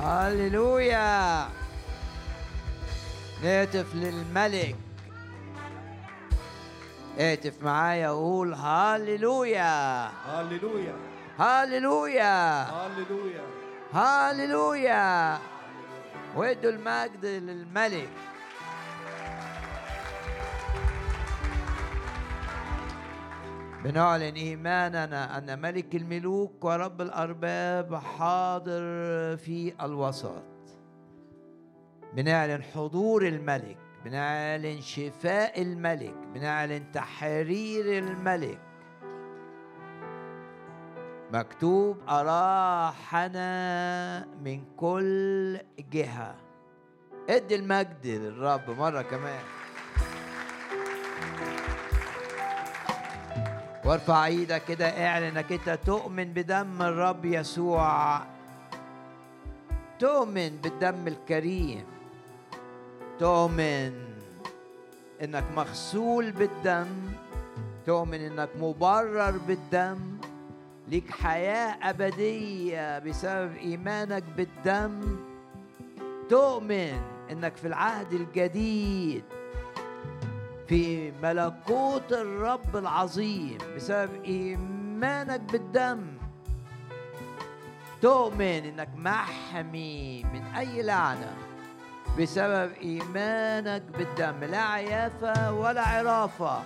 هللويا. نهتف للملك. اهتف معايا وقول هللويا. هللويا. هللويا. هللويا. هللويا. وادوا المجد للملك. بنعلن إيماننا أن ملك الملوك ورب الأرباب حاضر في الوسط. بنعلن حضور الملك بنعلن شفاء الملك بنعلن تحرير الملك. مكتوب أراحنا من كل جهة. ادي المجد للرب مرة كمان. وارفع إيدك كده اعلن انك انت تؤمن بدم الرب يسوع. تؤمن بالدم الكريم. تؤمن انك مغسول بالدم. تؤمن انك مبرر بالدم. ليك حياة أبدية بسبب إيمانك بالدم. تؤمن إنك في العهد الجديد في ملكوت الرب العظيم بسبب إيمانك بالدم. تؤمن إنك محمي من أي لعنة بسبب إيمانك بالدم. لا عيافة ولا عرافة.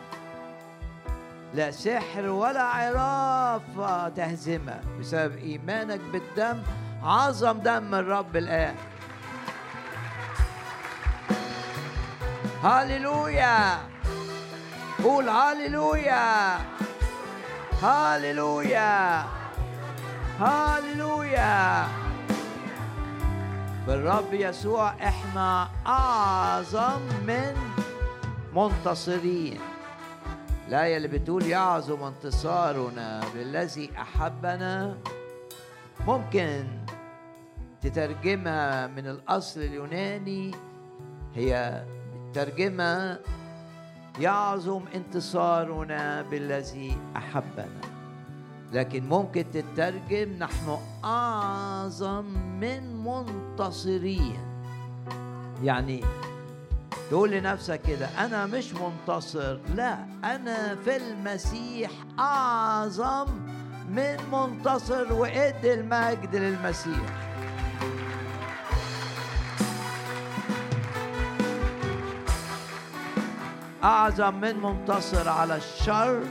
لا سحر ولا عرافة تهزمك بسبب إيمانك بالدم. عظم دم الرب الآن. هاليلويا قول هاليلويا. هاليلويا. هاليلويا. بالرب يسوع إحنا أعظم من منتصرين. الآية اللي بتقول يعظم انتصارنا بالذي أحبنا ممكن تترجمها من الأصل اليوناني هي ترجمة يعظم انتصارنا بالذي أحبنا. لكن ممكن تترجم نحن أعظم من منتصرين. يعني تقول لنفسك كده أنا مش منتصر لا أنا في المسيح أعظم من منتصر وإدي المجد للمسيح. أعظم من منتصر على الشر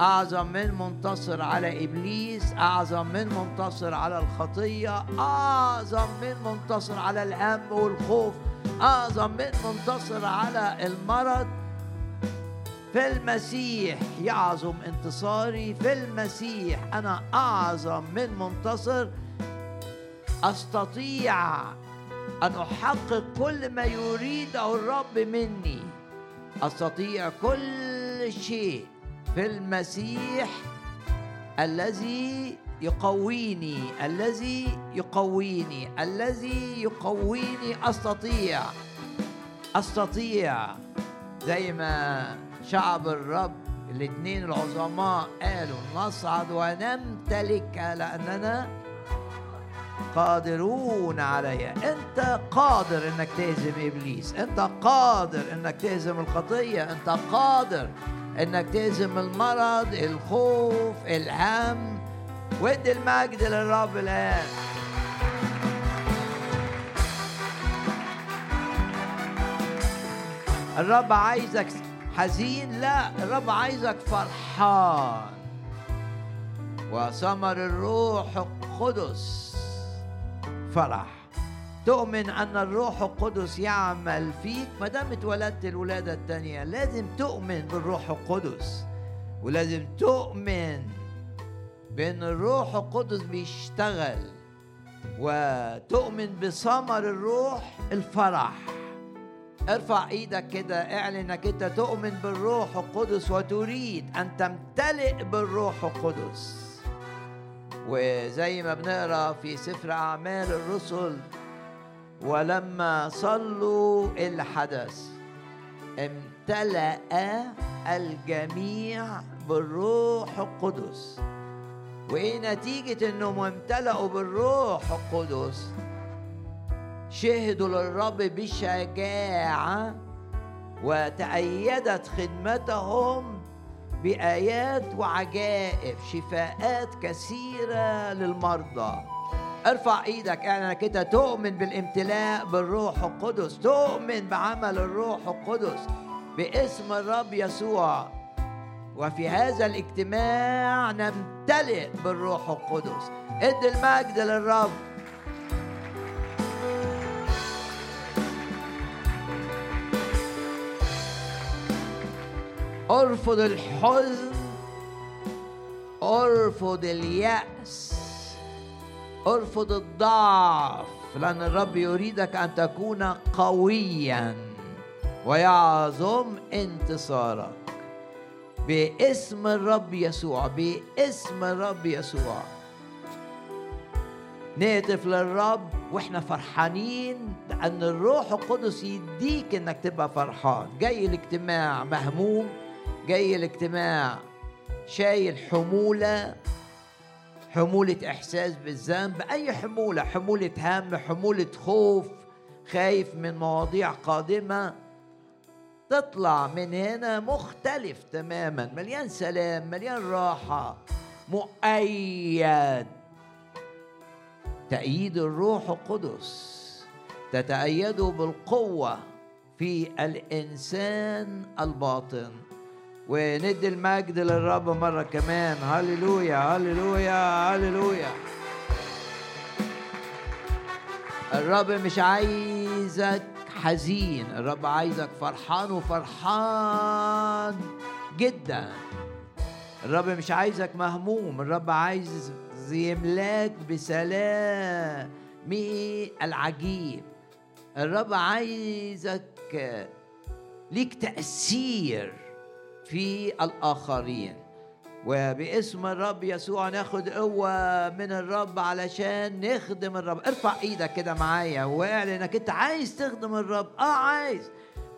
أعظم من منتصر على إبليس أعظم من منتصر على الخطية أعظم من منتصر على الهم والخوف أعظم من منتصر على المرض. في المسيح يعظم انتصاري في المسيح أنا أعظم من منتصر. أستطيع أن أحقق كل ما يريده الرب مني. أستطيع كل شيء في المسيح الذي يقويني الذي يقويني الذي يقويني. أستطيع أستطيع. زي ما شعب الرب الاثنين العظماء قالوا نصعد ونمتلك لأننا قادرون عليها. أنت قادر إنك تهزم إبليس. أنت قادر إنك تهزم الخطيه أنت قادر إنك تهزم المرض الخوف الهم. وادي المجد للرب الآن. الرب عايزك حزين. لا الرب عايزك فرحان. وثمر الروح القدس. فرح. تؤمن أن الروح القدس يعمل فيك ما دام اتولدت الولادة الثانية لازم تؤمن بالروح القدس. ولازم تؤمن بأن الروح القدس بيشتغل. وتؤمن بثمر الروح الفرح. ارفع إيدك كده اعلن انك انت تؤمن بالروح القدس وتريد أن تمتلئ بالروح القدس. وزي ما بنقرأ في سفر أعمال الرسل ولما صلوا اللي حدث امتلأ الجميع بالروح القدس. وإيه نتيجة إنهم امتلأوا بالروح القدس؟ شهدوا للرب بشجاعة وتأيدت خدمتهم بآيات وعجائب شفاءات كثيرة للمرضى. ارفع إيدك اعلنك انت تؤمن بالامتلاء بالروح القدس تؤمن بعمل الروح القدس باسم الرب يسوع. وفي هذا الاجتماع نمتلئ بالروح القدس. ادي المجد للرب. ارفض الحزن ارفض اليأس ارفض الضعف لأن الرب يريدك أن تكون قويا. ويعظم انتصارك. باسم الرب يسوع باسم الرب يسوع. نهتف للرب وإحنا فرحانين ان الروح القدس يديك إنك تبقى فرحان. جاي الاجتماع مهموم. جاي الاجتماع شايل حمولة حمولة إحساس بالذنب أي حمولة؟ حمولة هم حمولة خوف خايف من مواضيع قادمة. تطلع من هنا مختلف تماما مليان سلام مليان راحة مؤيد. تأييد الروح القدس تتأيده بالقوة في الإنسان الباطن. وندي المجد للرب مرة كمان. هللويا هللويا هللويا. الرب مش عايزك حزين الرب عايزك فرحان وفرحان جدا. الرب مش عايزك مهموم الرب عايز يملاك بسلامه العجيب. الرب عايزك ليك تأثير. في الآخرين. وباسم الرب يسوع ناخد قوة من الرب علشان نخدم الرب. ارفع إيدك كده معايا واعلن انك انت عايز تخدم الرب. آه عايز.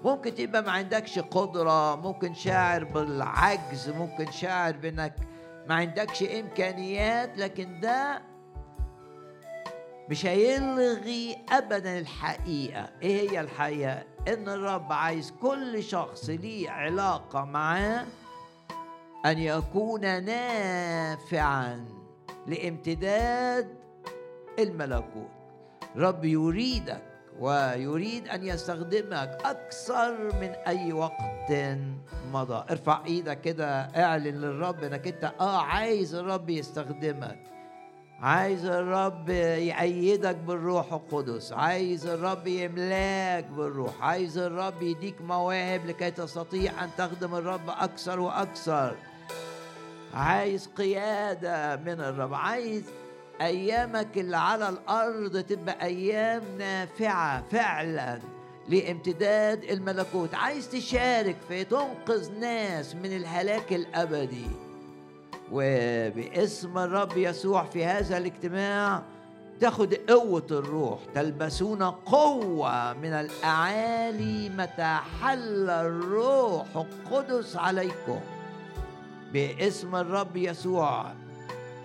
ممكن تبقى ما عندكش قدرة ممكن شاعر بالعجز ممكن شاعر بانك ما عندكش إمكانيات لكن ده مش هيلغي ابدا الحقيقة. إيه هي الحقيقة؟ إن الرب عايز كل شخص ليه علاقة معاه أن يكون نافعا لامتداد الملكوت. رب يريدك ويريد أن يستخدمك أكثر من أي وقت مضى. ارفع إيدك كده اعلن للرب إنك أنت آه عايز الرب يستخدمك. عايز الرب يأيدك بالروح القدس عايز الرب يملاك بالروح عايز الرب يديك مواهب لكي تستطيع أن تخدم الرب أكثر وأكثر. عايز قيادة من الرب عايز أيامك اللي على الأرض تبقى أيام نافعة فعلا لامتداد الملكوت. عايز تشارك في تنقذ ناس من الهلاك الأبدي. وباسم الرب يسوع في هذا الاجتماع تاخد قوة الروح تلبسون قوة من الأعالي متى حل الروح القدس عليكم. باسم الرب يسوع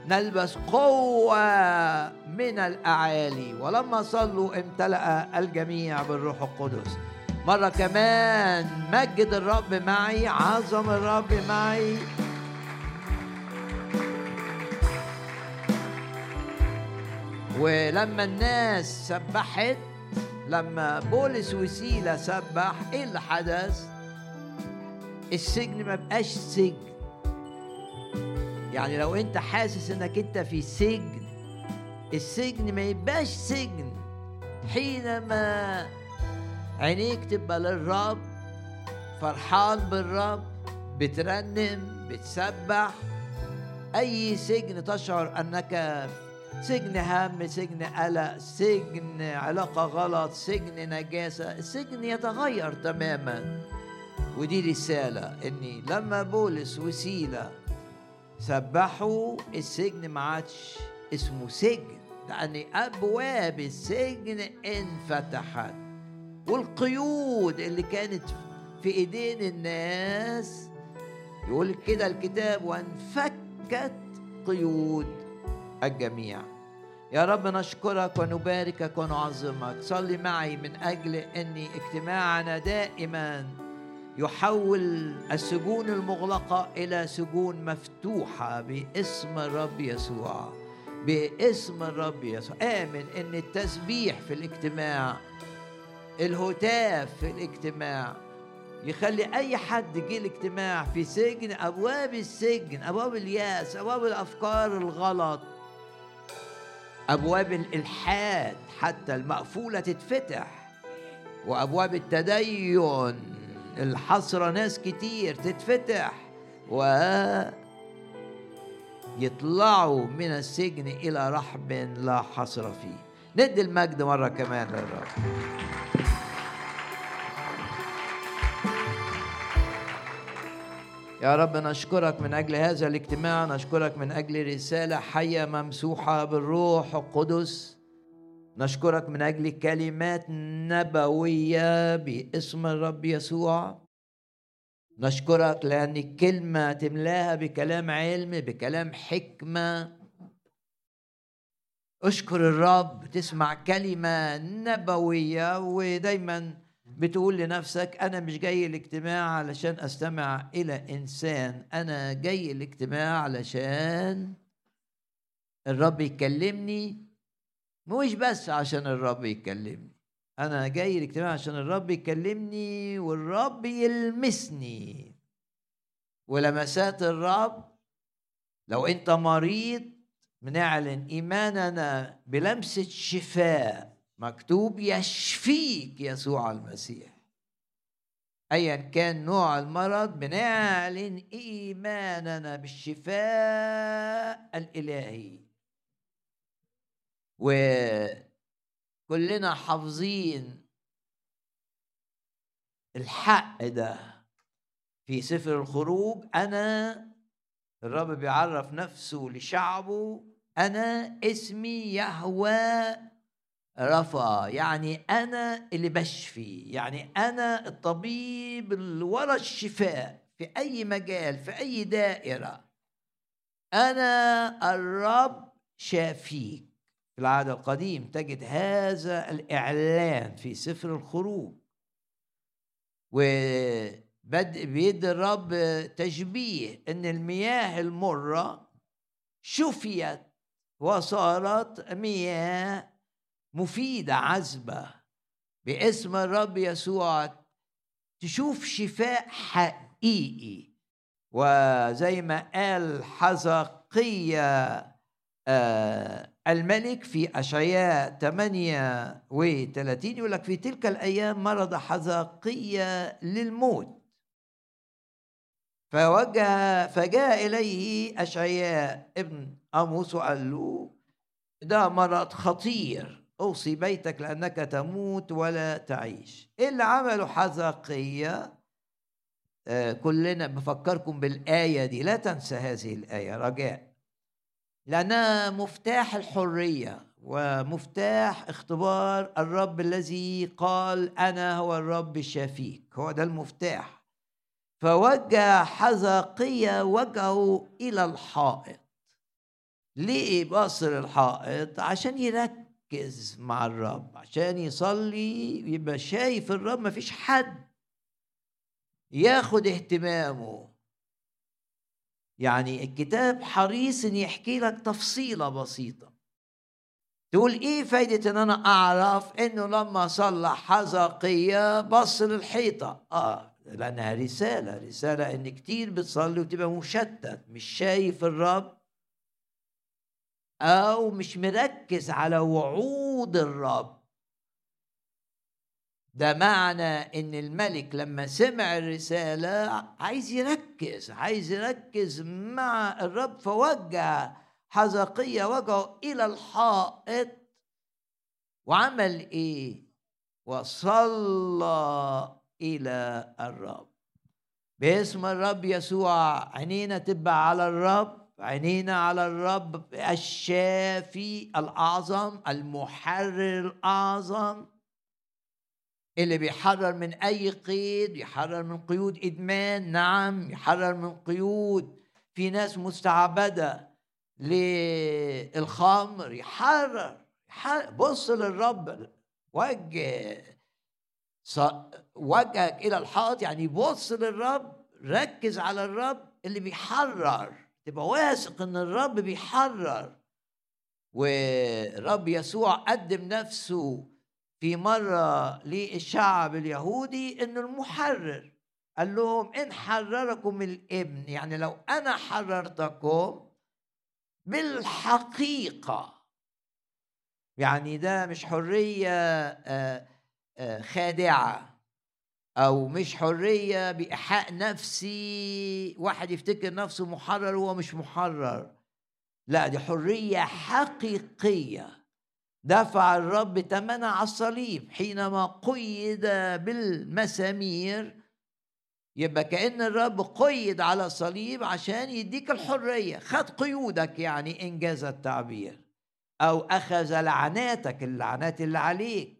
نلبس قوة من الأعالي ولما صلوا امتلأ الجميع بالروح القدس. مرة كمان مجد الرب معي عظم الرب معي. ولما الناس سبحت لما بولس وسيلة سبح إيه اللي حدث؟ السجن ما بقاش سجن. يعني لو أنت حاسس إنك أنت في سجن السجن ما يبقاش سجن. حينما عينيك تبقى للرب فرحان بالرب بترنم بتسبح أي سجن تشعر أنك سجن هم سجن قلق سجن علاقة غلط سجن نجاسة السجن يتغير تماما. ودي رسالة إني لما بولس وسيلة. سبحوا السجن ما عادش اسمه سجن لأن أبواب السجن انفتحت. والقيود اللي كانت في إيدين الناس يقول كده الكتاب وانفكت قيود. الجميع. يا رب نشكرك ونباركك ونعظمك. صلي معي من أجل أن اجتماعنا دائما يحول السجون المغلقة إلى سجون مفتوحة باسم الرب يسوع. باسم الرب يسوع. آمن أن التسبيح في الاجتماع الهتاف في الاجتماع يخلي أي حد جه الاجتماع في سجن أبواب السجن أبواب اليأس أبواب الأفكار الغلط أبواب الإلحاد حتى المقفولة تتفتح وأبواب التدين الحصرة ناس كتير تتفتح و يطلعوا من السجن إلى رحب لا حصر فيه. ندي المجد مرة كمان للرب. يا رب نشكرك من أجل هذا الاجتماع نشكرك من أجل رسالة حية ممسوحة بالروح القدس. نشكرك من أجل كلمات نبوية باسم الرب يسوع. نشكرك لأن الكلمة تملاها بكلام علم بكلام حكمة. اشكر الرب تسمع كلمة نبوية ودايما بتقول لنفسك أنا مش جاي الاجتماع علشان أستمع إلى إنسان أنا جاي الاجتماع علشان الرب يكلمني مش بس عشان الرب يكلمني. أنا جاي الاجتماع عشان الرب يكلمني والرب يلمسني. ولمسات الرب لو أنت مريض بنعلن إيماننا بلمسة شفاء. مكتوب يشفيك يسوع المسيح. ايا كان نوع المرض بنعلن إيماننا بالشفاء الإلهي. وكلنا حافظين الحق ده في سفر الخروج. أنا الرب بيعرف نفسه لشعبه أنا اسمي يهوى رفع يعني أنا اللي بشفي يعني أنا الطبيب اللي ورا الشفاء في أي مجال في أي دائرة. أنا الرب شافيك. في العهد القديم تجد هذا الإعلان في سفر الخروج. وبدء بيد الرب تشبيه إن المياه المرة شفيت وصارت مياه مفيدة عذبة. باسم الرب يسوع تشوف شفاء حقيقي. وزي ما قال حزقية آه الملك في أشعياء 38 يقول لك في تلك الأيام مرض حزقية للموت. فوجه فجاء إليه أشعياء ابن أموس وقال له ده مرض خطير. أوصي بيتك لأنك تموت ولا تعيش. إيه اللي عمله حزقية؟ آه كلنا بفكركم بالآية دي. لا تنسى هذه الآية رجاء. لأنها مفتاح الحرية ومفتاح اختبار الرب الذي قال أنا هو الرب شافيك هو ده المفتاح. فوجه حزقية وجهه إلى الحائط. ليه باصر الحائط؟ عشان يركز يركز مع الرب. عشان يصلي يبقى شايف الرب مفيش حد ياخد اهتمامه. يعني الكتاب حريص إن يحكي لك تفصيلة بسيطة. تقول إيه فايدة إن أنا أعرف إنه لما صلى حزقية بص للحيطه آه لأنها رسالة. رسالة إن كتير بتصلي وتبقى مشتت مش شايف الرب. أو مش مركز على وعود الرب. ده معنى إن الملك لما سمع الرسالة عايز يركز عايز يركز مع الرب فوجه حزقية وجهه إلى الحائط. وعمل إيه؟ وصلى إلى الرب. باسم الرب يسوع عينينا تبقى على الرب. عينينا على الرب الشافي الأعظم المحرر الأعظم اللي بيحرر من أي قيد يحرر من قيود إدمان نعم يحرر من قيود. في ناس مستعبدة للخمر يحرر بص للرب وجه وجهك إلى الحائط يعني بص للرب ركز على الرب اللي بيحرر. تبقى واثق إن الرب بيحرر والرب يسوع قدم نفسه في مرة للشعب اليهودي إنه المحرر. قال لهم إن حرركم الإبن يعني لو أنا حررتكم بالحقيقة. يعني ده مش حرية آه، آه، خادعة. أو مش حرية بإيحاء نفسي واحد يفتكر نفسه محرر وهو مش محرر. لا دي حرية حقيقية. دفع الرب ثمنها على الصليب حينما قيد بالمسامير. يبقى كأن الرب قيد على الصليب عشان يديك الحرية. خد قيودك يعني إنجاز التعبير. أو أخذ لعناتك اللعنات اللي عليك.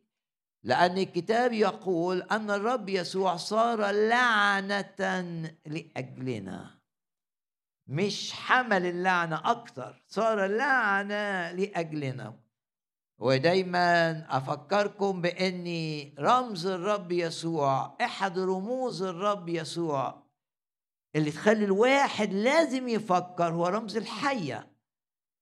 لأن الكتاب يقول أن الرب يسوع صار لعنة لأجلنا. مش حمل اللعنة أكثر صار لعنة لأجلنا. ودايما أفكركم بإني رمز الرب يسوع أحد رموز الرب يسوع اللي تخلي الواحد لازم يفكر هو رمز الحية.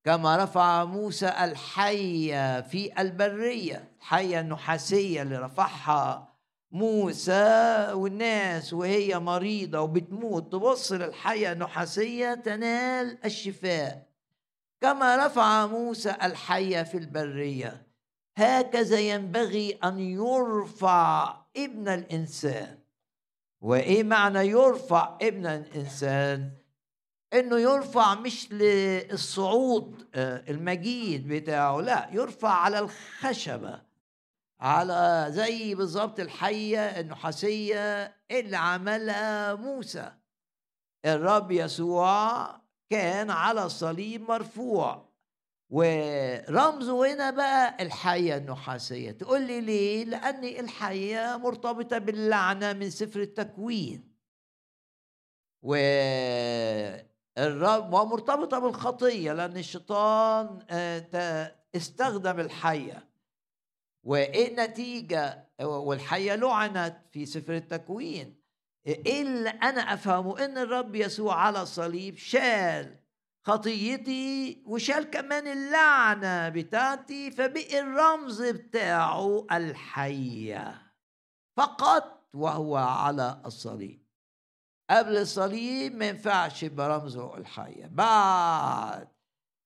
كما رفع موسى الحيه في البرية الحيه النحاسية اللي رفعها موسى والناس وهي مريضة وبتموت تبص للحيه النحاسية تنال الشفاء. كما رفع موسى الحية في البرية هكذا ينبغي أن يرفع ابن الإنسان. وإيه معنى يرفع ابن الإنسان؟ إنه يرفع مش للصعود آه، المجيد بتاعه لا يرفع على الخشبة على زي بالظبط الحية النحاسية اللي عملها موسى. الرب يسوع كان على الصليب مرفوع. ورمزه هنا بقى الحية النحاسية. تقول لي ليه؟ لأن الحية مرتبطة باللعنة من سفر التكوين. والرب ومرتبطة بالخطية لأن الشيطان آه، استخدم الحية. وإيه النتيجة؟ والحية لعنت في سفر التكوين. إيه اللي أنا أفهمه؟ إن الرب يسوع على الصليب شال خطيتي وشال كمان اللعنة بتاعتي فبقي الرمز بتاعه الحية فقط وهو على الصليب. قبل الصليب ما ينفعش برمزه الحية. بعد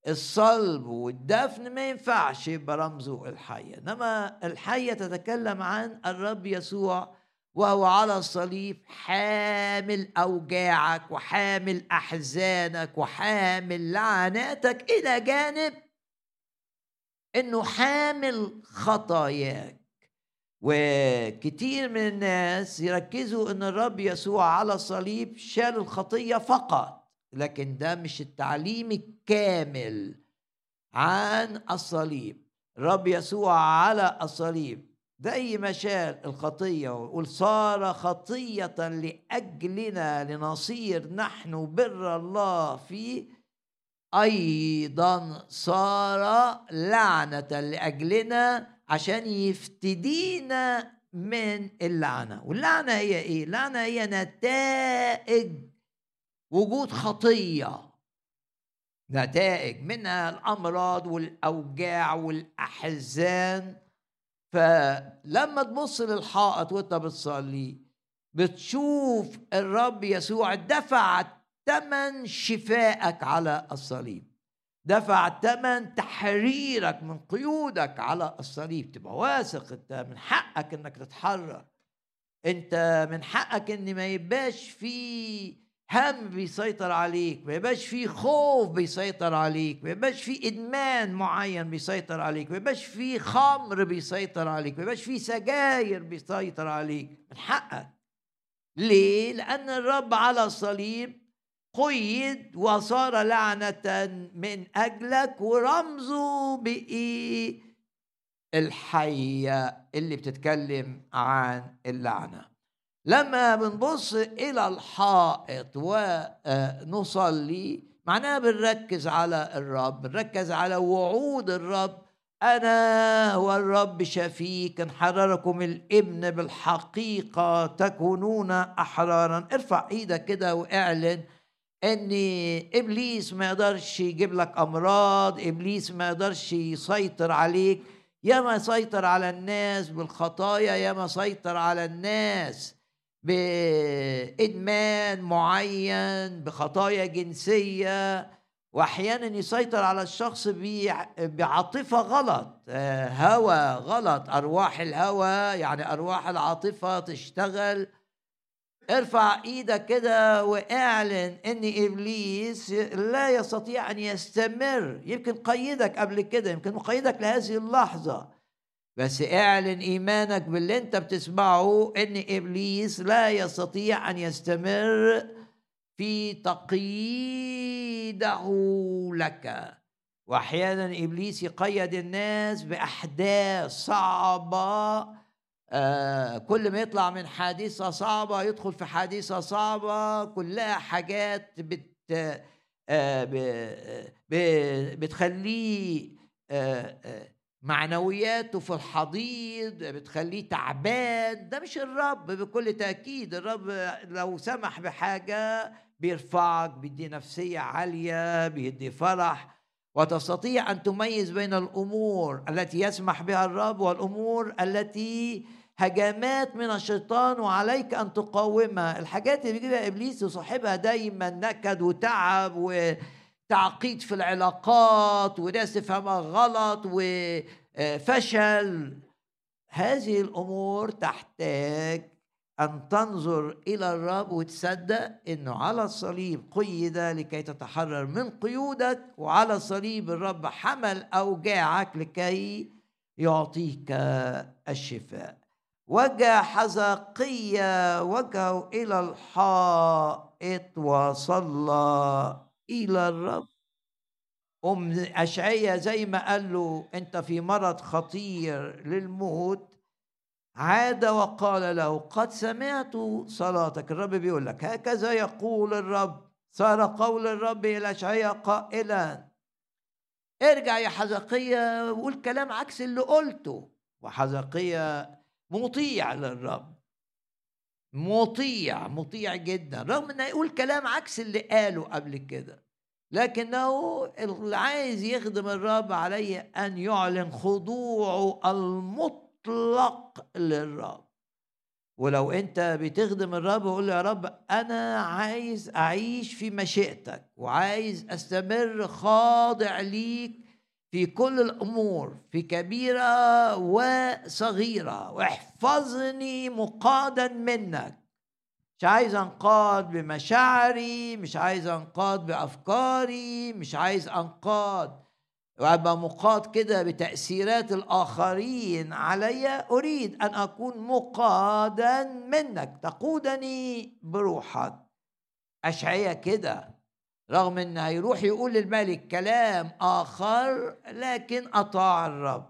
الصلب والدفن ما ينفعش برمزه الحية. إنما الحية تتكلم عن الرب يسوع وهو على الصليب حامل أوجاعك وحامل أحزانك وحامل لعناتك إلى جانب إنه حامل خطاياك. وكتير من الناس يركزوا إن الرب يسوع على الصليب شال الخطية فقط لكن ده مش التعليم الكامل عن الصليب. الرب يسوع على الصليب. زي ما شال الخطية ويقول صار خطية لأجلنا لنصير نحن بر الله فيه. أيضا صار لعنة لأجلنا عشان يفتدينا من اللعنة. واللعنة هي إيه؟ اللعنة هي نتائج وجود خطية. نتائج منها الأمراض والأوجاع والأحزان. فلما تبص للحائط وانت بتصلي بتشوف الرب يسوع دفع ثمن شفائك على الصليب. دفع ثمن تحريرك من قيودك على الصليب. تبقى واثق انت من حقك انك تتحرر. انت من حقك ان ما يبقاش في هم بيسيطر عليك ما يبقاش في خوف بيسيطر عليك ما يبقاش في إدمان معين بيسيطر عليك ما يبقاش في خمر بيسيطر عليك ما يبقاش في سجاير بيسيطر عليك. من حقك. ليه؟ لأن الرب على الصليب قيد وصار لعنة من أجلك ورمزه بإيه الحية اللي بتتكلم عن اللعنة. لما بنبص إلى الحائط ونصلي معناها بنركز على الرب بنركز على وعود الرب. أنا هو الرب شفيك إن حرركم الإبن بالحقيقة تكونون أحرارا. ارفع إيدك كده واعلن ان إبليس ما يقدرش يجيب لك أمراض إبليس ما يقدرش يسيطر عليك. يا ما سيطر على الناس بالخطايا يا ما سيطر على الناس بإدمان معين بخطايا جنسية. وأحيانا يسيطر على الشخص بعاطفة غلط. آه، هوى غلط. أرواح الهوى يعني أرواح العاطفة تشتغل. ارفع إيدك كده واعلن ان ابليس لا يستطيع ان يستمر. يمكن قيدك قبل كده يمكن مقيدك لهذه اللحظة. بس اعلن ايمانك باللي انت بتسمعه ان ابليس لا يستطيع ان يستمر في تقييده لك. واحيانا ابليس يقيد الناس بأحداث صعبة آه كل ما يطلع من حادثه صعبة يدخل في حادثه صعبة كلها حاجات بت آه بتخليه آه معنوياته في الحضيض بتخليه تعبان. ده مش الرب بكل تأكيد. الرب لو سمح بحاجة بيرفعك بيدي نفسية عالية بيدي فرح. وتستطيع أن تميز بين الأمور التي يسمح بها الرب والأمور التي هجمات من الشيطان وعليك أن تقاومها. الحاجات اللي بيجيبها إبليس يصاحبها دايما نكد وتعب وتعقيد في العلاقات وناس تفهمها غلط وفشل. هذه الأمور تحتاج أن تنظر إلى الرب وتصدق أنه على الصليب قيد لكي تتحرر من قيودك وعلى الصليب الرب حمل أوجاعك لكي يعطيك الشفاء. وجه حزقية وجهه إلى الحائط وصلى إلى الرب. أم أشعية زي ما قال له أنت في مرض خطير للموت. عاد وقال له قد سمعت صلاتك. الرب بيقول لك هكذا يقول الرب. صار قول الرب إلى أشعياء قائلا. ارجع يا حزقية وقول كلام عكس اللي قلته. وحزقية مطيع للرب. مطيع مطيع جدا. رغم إنه يقول كلام عكس اللي قاله قبل كده. لكنه اللي عايز يخدم الرب عليه أن يعلن خضوعه المطلق مطلق للرب. ولو أنت بتخدم الرب وقول يا رب أنا عايز أعيش في مشيئتك وعايز أستمر خاضع ليك في كل الأمور في كبيرة وصغيرة. واحفظني مقادا منك. مش عايز أنقاد بمشاعري مش عايز أنقاد بأفكاري مش عايز أنقاد. وأبقى مقاد كده بتأثيرات الآخرين علي أريد أن أكون مقادا منك. تقودني بروحك. اشعيا كده. رغم إن هيروح يقول للملك كلام آخر لكن أطاع الرب.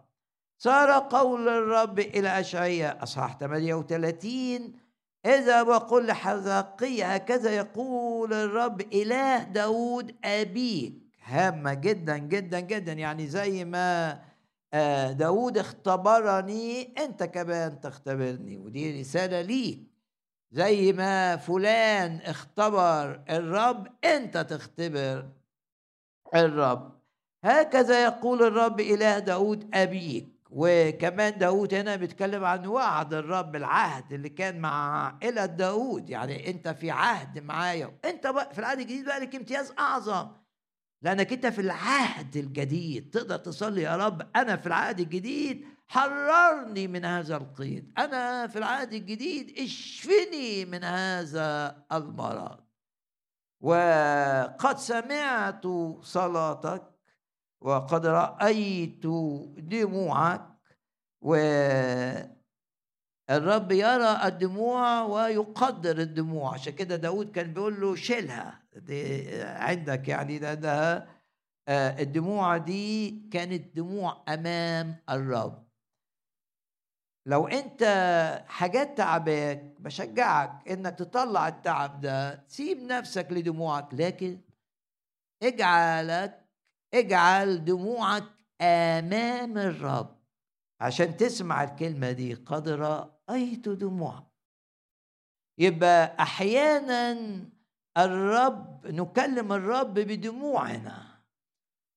صار قول الرب إلى اشعيا أصحاح 38 إذا وقل لحزقية هكذا يقول الرب إله داود أبيك. هامة جدا جدا جدا. يعني زي ما آه، داود اختبرني أنت كمان تختبرني ودي رسالة ليك. زي ما فلان اختبر الرب انت تختبر الرب. هكذا يقول الرب إله داود أبيك. وكمان داود هنا بيتكلم عن وعد الرب العهد اللي كان مع عائلة داود. يعني انت في عهد معايا. انت بقى في العهد الجديد بقى لك امتياز أعظم. لأنك انت في العهد الجديد. تقدر تصلي يا رب أنا في العهد الجديد حررني من هذا القيد. أنا في العهد الجديد اشفني من هذا المرض. وقد سمعت صلاتك وقد رأيت دموعك و الرب يرى الدموع ويقدر الدموع. عشان كده داود كان بيقول له شيلها. دي عندك يعني ده, ده آه، الدموع دي كانت دموع أمام الرب. لو انت حاجات تعباك بشجعك انك تطلع التعب ده سيب نفسك لدموعك. لكن اجعلك اجعل دموعك أمام الرب. عشان تسمع الكلمة دي قد رأيت دموعك. يبقى أحيانا الرب نكلم الرب بدموعنا.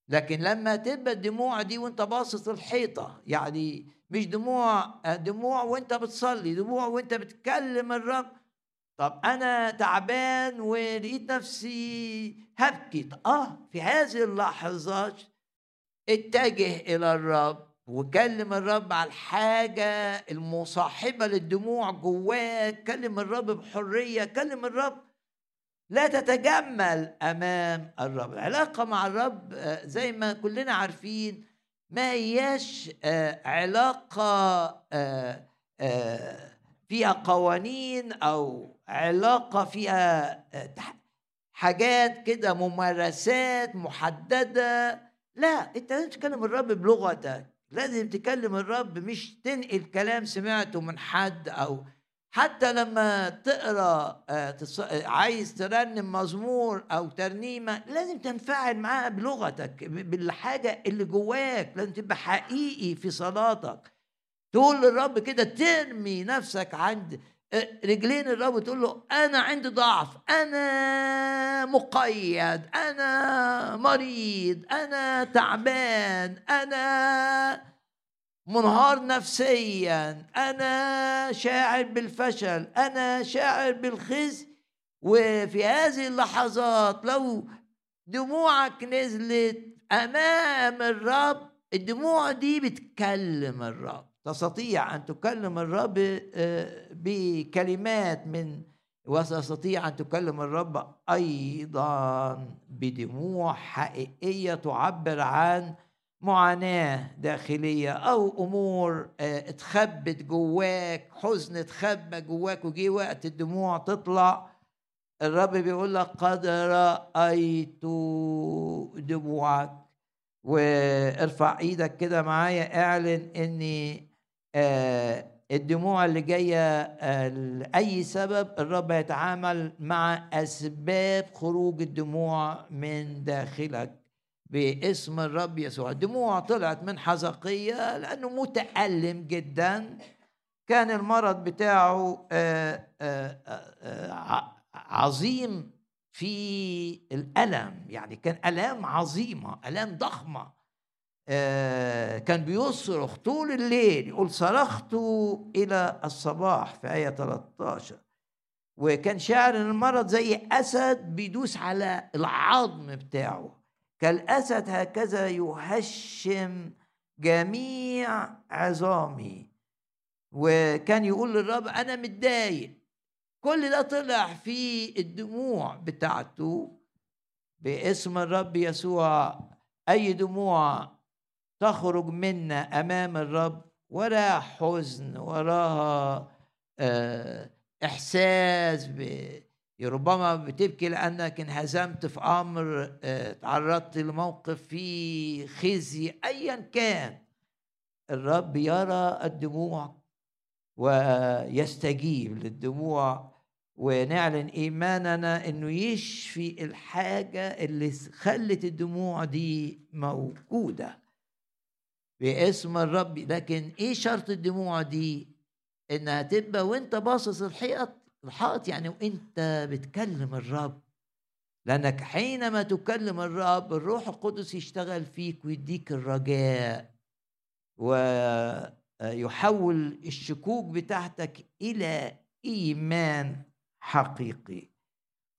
لكن لما تبقى الدموع دي وانت باصص الحيطه يعني مش دموع دموع وانت بتصلي دموع وانت بتكلم الرب. طب أنا تعبان ولقيت نفسي هبكي آه في هذه اللحظات اتجه إلى الرب وكلم الرب على الحاجة المصاحبة للدموع جواك. كلم الرب بحرية كلم الرب لا تتجمل أمام الرب. العلاقة مع الرب آه، زي ما كلنا عارفين ما هياش آه، علاقة آه، فيها قوانين أو علاقة فيها حاجات كده ممارسات محددة. لا أنت لازم تكلم الرب بلغتك. لازم تكلم الرب مش تنقل كلام سمعته من حد أو حتى لما تقرأ آه، عايز ترنم مزمور أو ترنيمة لازم تنفعل معاها بلغتك بالحاجة اللي جواك لازم تبقى حقيقي في صلاتك. تقول للرب كده ترمي نفسك عند آه، رجلين الرب وتقول له أنا عندي ضعف أنا مقيد أنا مريض أنا تعبان أنا منهار نفسيا. أنا شاعر بالفشل أنا شاعر بالخزي. وفي هذه اللحظات لو دموعك نزلت أمام الرب الدموع دي بتكلم الرب. تستطيع أن تكلم الرب آه، بكلمات من وتستطيع أن تكلم الرب أيضا بدموع حقيقية تعبر عن معاناة داخلية أو أمور آه، اتخبت جواك حزن اتخبى جواك وجي وقت الدموع تطلع الرب بيقول لك قد رأيت دموعك. وارفع إيدك كده معايا اعلن إني آه الدموع اللي جاية آه لأي سبب الرب يتعامل مع أسباب خروج الدموع من داخلك. باسم الرب يسوع. الدموع طلعت من حزقية لأنه متألم جدا. كان المرض بتاعه آه، آه، آه، عظيم في الألم. يعني كان ألام عظيمة ألام ضخمة. كان بيصرخ طول الليل يقول صرخت إلى الصباح في آية 13 وكان شاعر المرض زي أسد بيدوس على العظم بتاعه. كالأسد هكذا يهشم جميع عظامي. وكان يقول للرب أنا متضايق. كل ده طلع في الدموع بتاعته باسم الرب يسوع. أي دموع تخرج منا أمام الرب ولا حزن وراها آه، إحساس ربما بتبكي لأنك انهزمت في أمر آه، تعرضت لموقف فيه خزي ايا كان. الرب يرى الدموع ويستجيب للدموع ونعلن إيماننا إنه يشفي الحاجة اللي خلت الدموع دي موجودة. باسم الرب لكن إيه شرط الدموع دي؟ إنها تبقى وأنت باصص الحيط الحائط يعني وإنت بتكلم الرب. لأنك حينما تكلم الرب الروح القدس يشتغل فيك ويديك الرجاء ويحول الشكوك بتاعتك إلى إيمان حقيقي.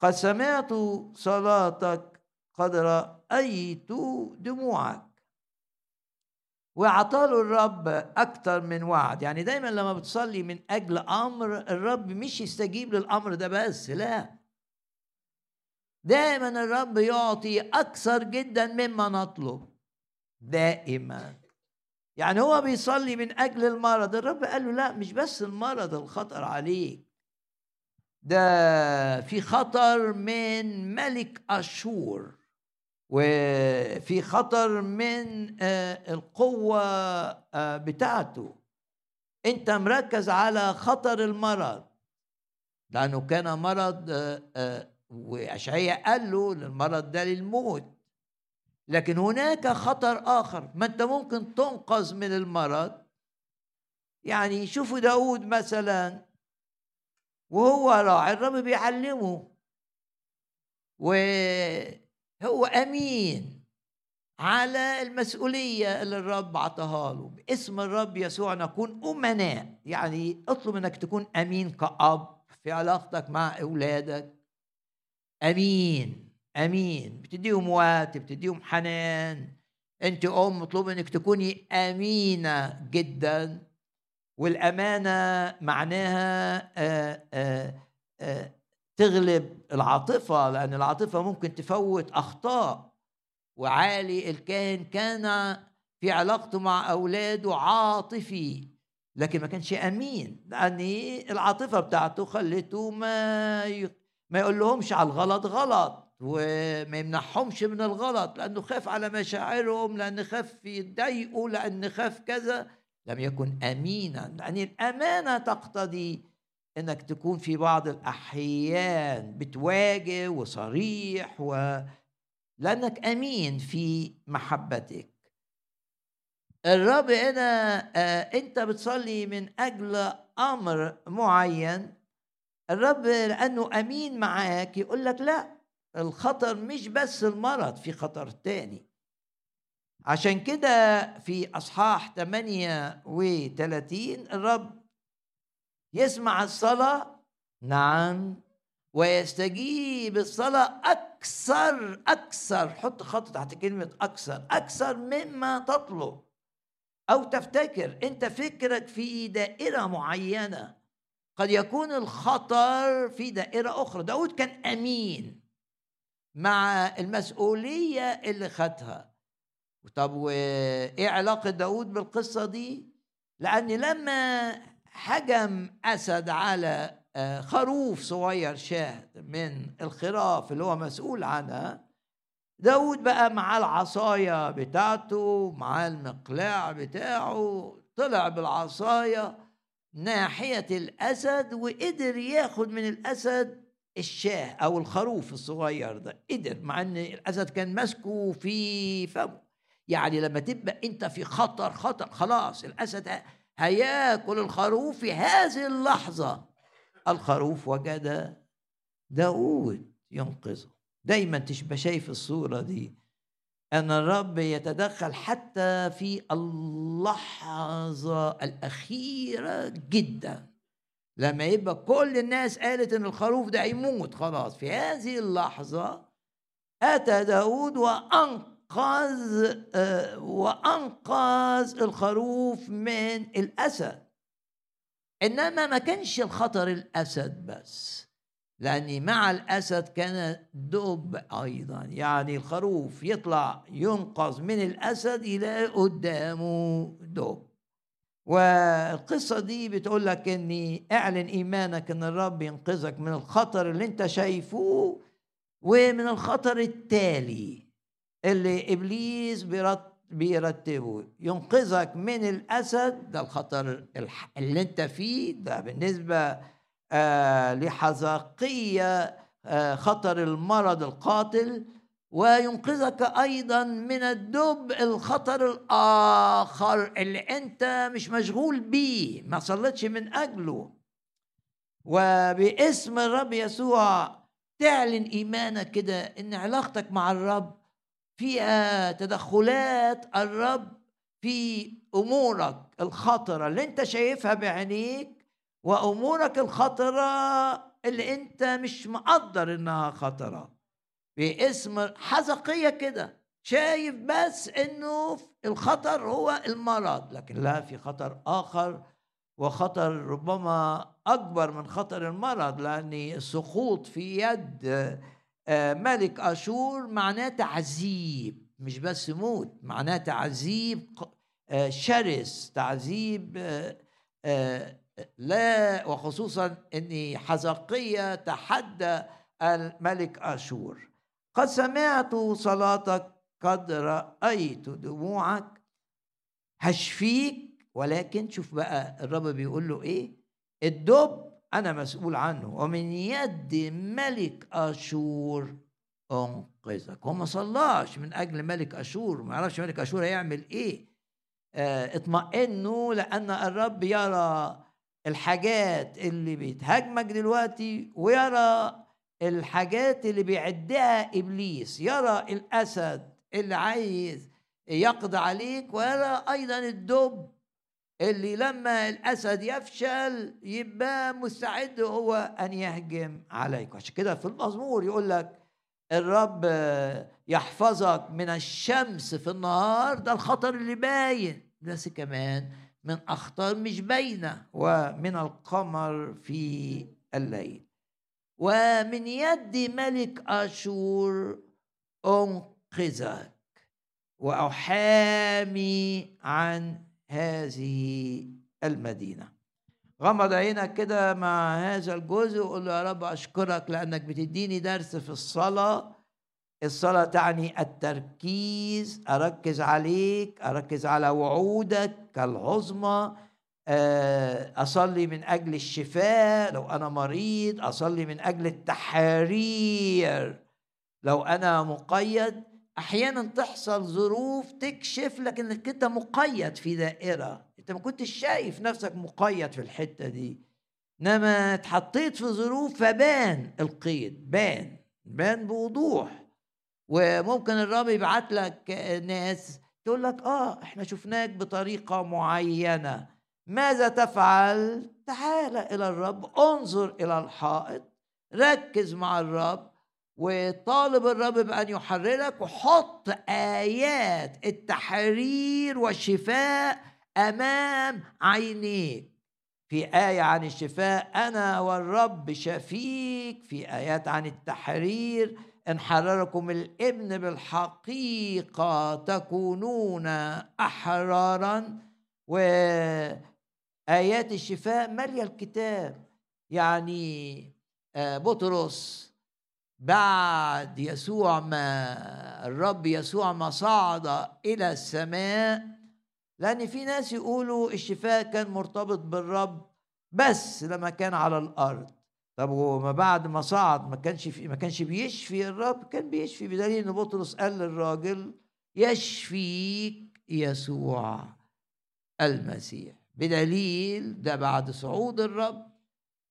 قد سمعت صلاتك قد رايت دموعك. وعطاله الرب أكتر من وعد. يعني دايما لما بتصلي من أجل أمر الرب مش يستجيب للأمر ده بس لا. دائما الرب يعطي أكثر جدا مما نطلب. دائما يعني هو بيصلي من أجل المرض. الرب قال له لا مش بس المرض الخطر عليك. ده في خطر من ملك أشور. وفي خطر من آه، القوة آه، بتاعته. انت مركز على خطر المرض. لأنه كان مرض آه، واشعياء قال له المرض ده للموت. لكن هناك خطر آخر. ما أنت ممكن تنقذ من المرض. يعني شوفوا داود مثلا وهو راعي الرب بيعلمه. وهو أمين على المسؤولية اللي الرب عطاها له. باسم الرب يسوع نكون أمناء. يعني اطلب إنك تكون أمين كأب في علاقتك مع أولادك. أمين أمين. بتديهم وقت بتديهم حنان. أنت أم مطلوب إنك تكوني أمينة جدا. والأمانة معناها آآ آآ آآ تغلب العاطفة لأن العاطفة ممكن تفوت أخطاء. وعالي الكاهن كان في علاقته مع أولاده عاطفي لكن ما كانش أمين لأن العاطفة بتاعته خلته ما ما يقول لهمش على الغلط غلط وما يمنعهمش من الغلط لأنه خاف على مشاعرهم لأنه خاف يتضايقوا لأنه خاف كذا. لم يكن أمينا لأن الأمانة تقتضي إنك تكون في بعض الأحيان بتواجه وصريح و لأنك أمين في محبتك. الرب هنا آه أنت بتصلي من أجل أمر معين. الرب لأنه أمين معاك يقول لك لا الخطر مش بس المرض في خطر تاني. عشان كده في أصحاح 38 الرب يسمع الصلاة؟ نعم. ويستجيب الصلاة أكثر أكثر. حط خط تحت كلمة أكثر. أكثر مما تطلب. أو تفتكر. أنت فكرك في دائرة معينة. قد يكون الخطر في دائرة أخرى. داود كان أمين مع المسؤولية اللي خدها. طب وإيه علاقة داود بالقصة دي؟ لأن لما هجم أسد على آه، خروف صغير شاه من الخراف اللي هو مسؤول عنها. داود بقى مع العصاية بتاعته مع المقلاع بتاعه طلع بالعصاية ناحية الأسد وقدر ياخد من الأسد الشاه أو الخروف الصغير ده. قدر مع أن الأسد كان ماسكه في فمه. يعني لما تبقى أنت في خطر خطر خلاص الأسد هياكل الخروف في هذه اللحظة. الخروف وجد داود ينقذه. دايما تشبه شايف الصورة دي. أن الرب يتدخل حتى في اللحظة الأخيرة جدا. لما يبقى كل الناس قالت إن الخروف ده هيموت خلاص. في هذه اللحظة أتى داود وأنقذ وانقذ آه، وانقذ الخروف من الأسد. إنما ما كانش الخطر الأسد بس لأن مع الأسد كان دب أيضا يعني الخروف يطلع ينقذ من الأسد يلاقي قدامه دب. والقصة دي بتقول لك اني اعلن إيمانك إن الرب ينقذك من الخطر اللي أنت شايفه ومن الخطر التالي. اللي إبليس بيرتبه. ينقذك من الأسد ده الخطر اللي أنت فيه ده بالنسبة آه لحذاقيه آه خطر المرض القاتل. وينقذك أيضا من الدب الخطر الآخر اللي أنت مش مشغول بيه ما صليتش من أجله. وباسم الرب يسوع تعلن إيمانك كده إن علاقتك مع الرب فيها تدخلات الرب في أمورك الخطرة. اللي أنت شايفها بعينيك وأمورك الخطرة اللي أنت مش مقدر إنها خطرة. باسم حزقية كده شايف بس إنه الخطر هو المرض لكن لا في خطر آخر وخطر ربما أكبر من خطر المرض لأن السقوط في يد ملك أشور معناه تعذيب مش بس موت معناه تعذيب آه، شرس تعذيب آه، لا وخصوصا إن حزقية تحدى الملك أشور. قد سمعت صلاتك قد رأيت دموعك. هشفيك ولكن شوف بقى الرب بيقول له إيه؟ الدب أنا مسؤول عنه. ومن يد ملك أشور أنقذك. هو ما صلاش من أجل ملك أشور. ما يعرفش ملك أشور هيعمل إيه. آه اطمئنوا لأن الرب يرى الحاجات اللي بتهاجمك دلوقتي ويرى الحاجات اللي بيعدها إبليس. يرى الأسد اللي عايز يقضي عليك ويرى أيضا الدب. اللي لما الأسد يفشل يبقى مستعد هو أن يهجم عليك. عشان كده في المزمور يقول لك الرب يحفظك من الشمس في النهار ده الخطر اللي باين. بس كمان من أخطار مش باينة ومن القمر في الليل. ومن يد ملك أشور أنقذك. وأحامي عن هذه المدينة. غمض عينك كده مع هذا الجزء وقول له يا رب أشكرك لأنك بتديني درس في الصلاة. الصلاة تعني التركيز أركز عليك أركز على وعودك العظمى آه، أصلي من أجل الشفاء لو أنا مريض أصلي من أجل التحرير. لو أنا مقيد أحيانا تحصل ظروف تكشف لك إنك أنت مقيد في دائرة. أنت ما كنتش شايف نفسك مقيد في الحتة دي. إنما اتحطيت في ظروف فبان القيد بان بان بوضوح. وممكن الرب يبعت لك ناس تقول لك آه إحنا شفناك بطريقة معينة. ماذا تفعل؟ تعال إلى الرب انظر إلى الحائط ركز مع الرب. وطالب الرب بأن يحررك وحط آيات التحرير والشفاء أمام عينيك. في آية عن الشفاء أنا والرب شفيك. في آيات عن التحرير إن حرركم الإبن بالحقيقة تكونون أحرارا. وآيات الشفاء مالية الكتاب. يعني آه، بطرس بعد يسوع ما الرب يسوع ما صعد إلى السماء لأن في ناس يقولوا الشفاء كان مرتبط بالرب بس لما كان على الأرض. طب وما بعد ما صعد ما كانش في ما كانش بيشفي الرب كان بيشفي بدليل إن بطرس قال للراجل يشفيك يسوع المسيح. بدليل ده بعد صعود الرب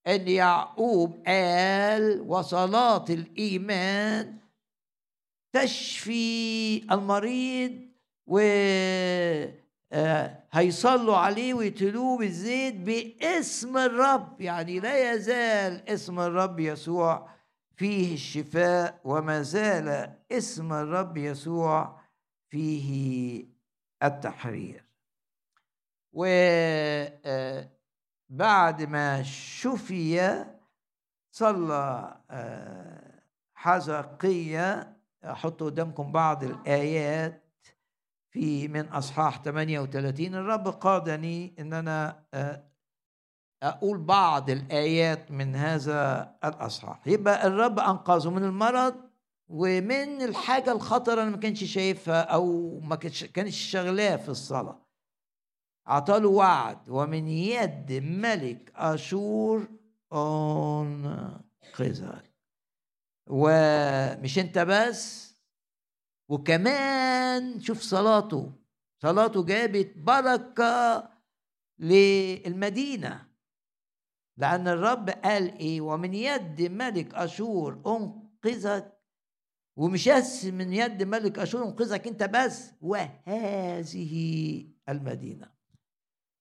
أن يعقوب قال وصلاة الإيمان تشفي المريض و آه، هيصلوا عليه ويتلوه بالزيت باسم الرب. يعني لا يزال اسم الرب يسوع فيه الشفاء وما زال اسم الرب يسوع فيه التحرير. و آه، بعد ما شفي صلى آه، حزقية أحط قدامكم بعض الآيات في من أصحاح 38 الرب قادني إن أنا آه، أقول بعض الآيات من هذا الأصحاح. يبقى الرب أنقذه من المرض ومن الحاجة الخطرة اللي ما كانش شايفها أو ما كانش شغلاه في الصلاة. أعطاله وعد ومن يد ملك أشور أنقذك ومش أنت بس وكمان شوف صلاته صلاته جابت بركة للمدينة. لأن الرب قال إيه؟ ومن يد ملك أشور أنقذك ومش بس من يد ملك أشور أنقذك أنت بس وهذه المدينة.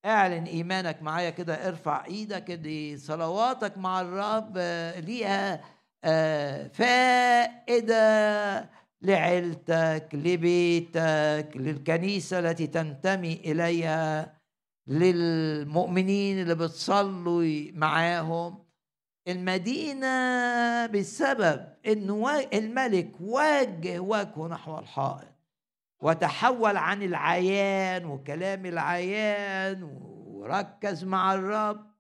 اعلن إيمانك معايا كده ارفع إيدك دي صلواتك مع الرب آه، ليها آه، فائدة لعيلتك لبيتك للكنيسة التي تنتمي إليها للمؤمنين اللي بتصلوا معاهم. المدينة بسبب إن الملك وجه وجهه نحو الحائط. وتحول عن العيان وكلام العيان وركز مع الرب.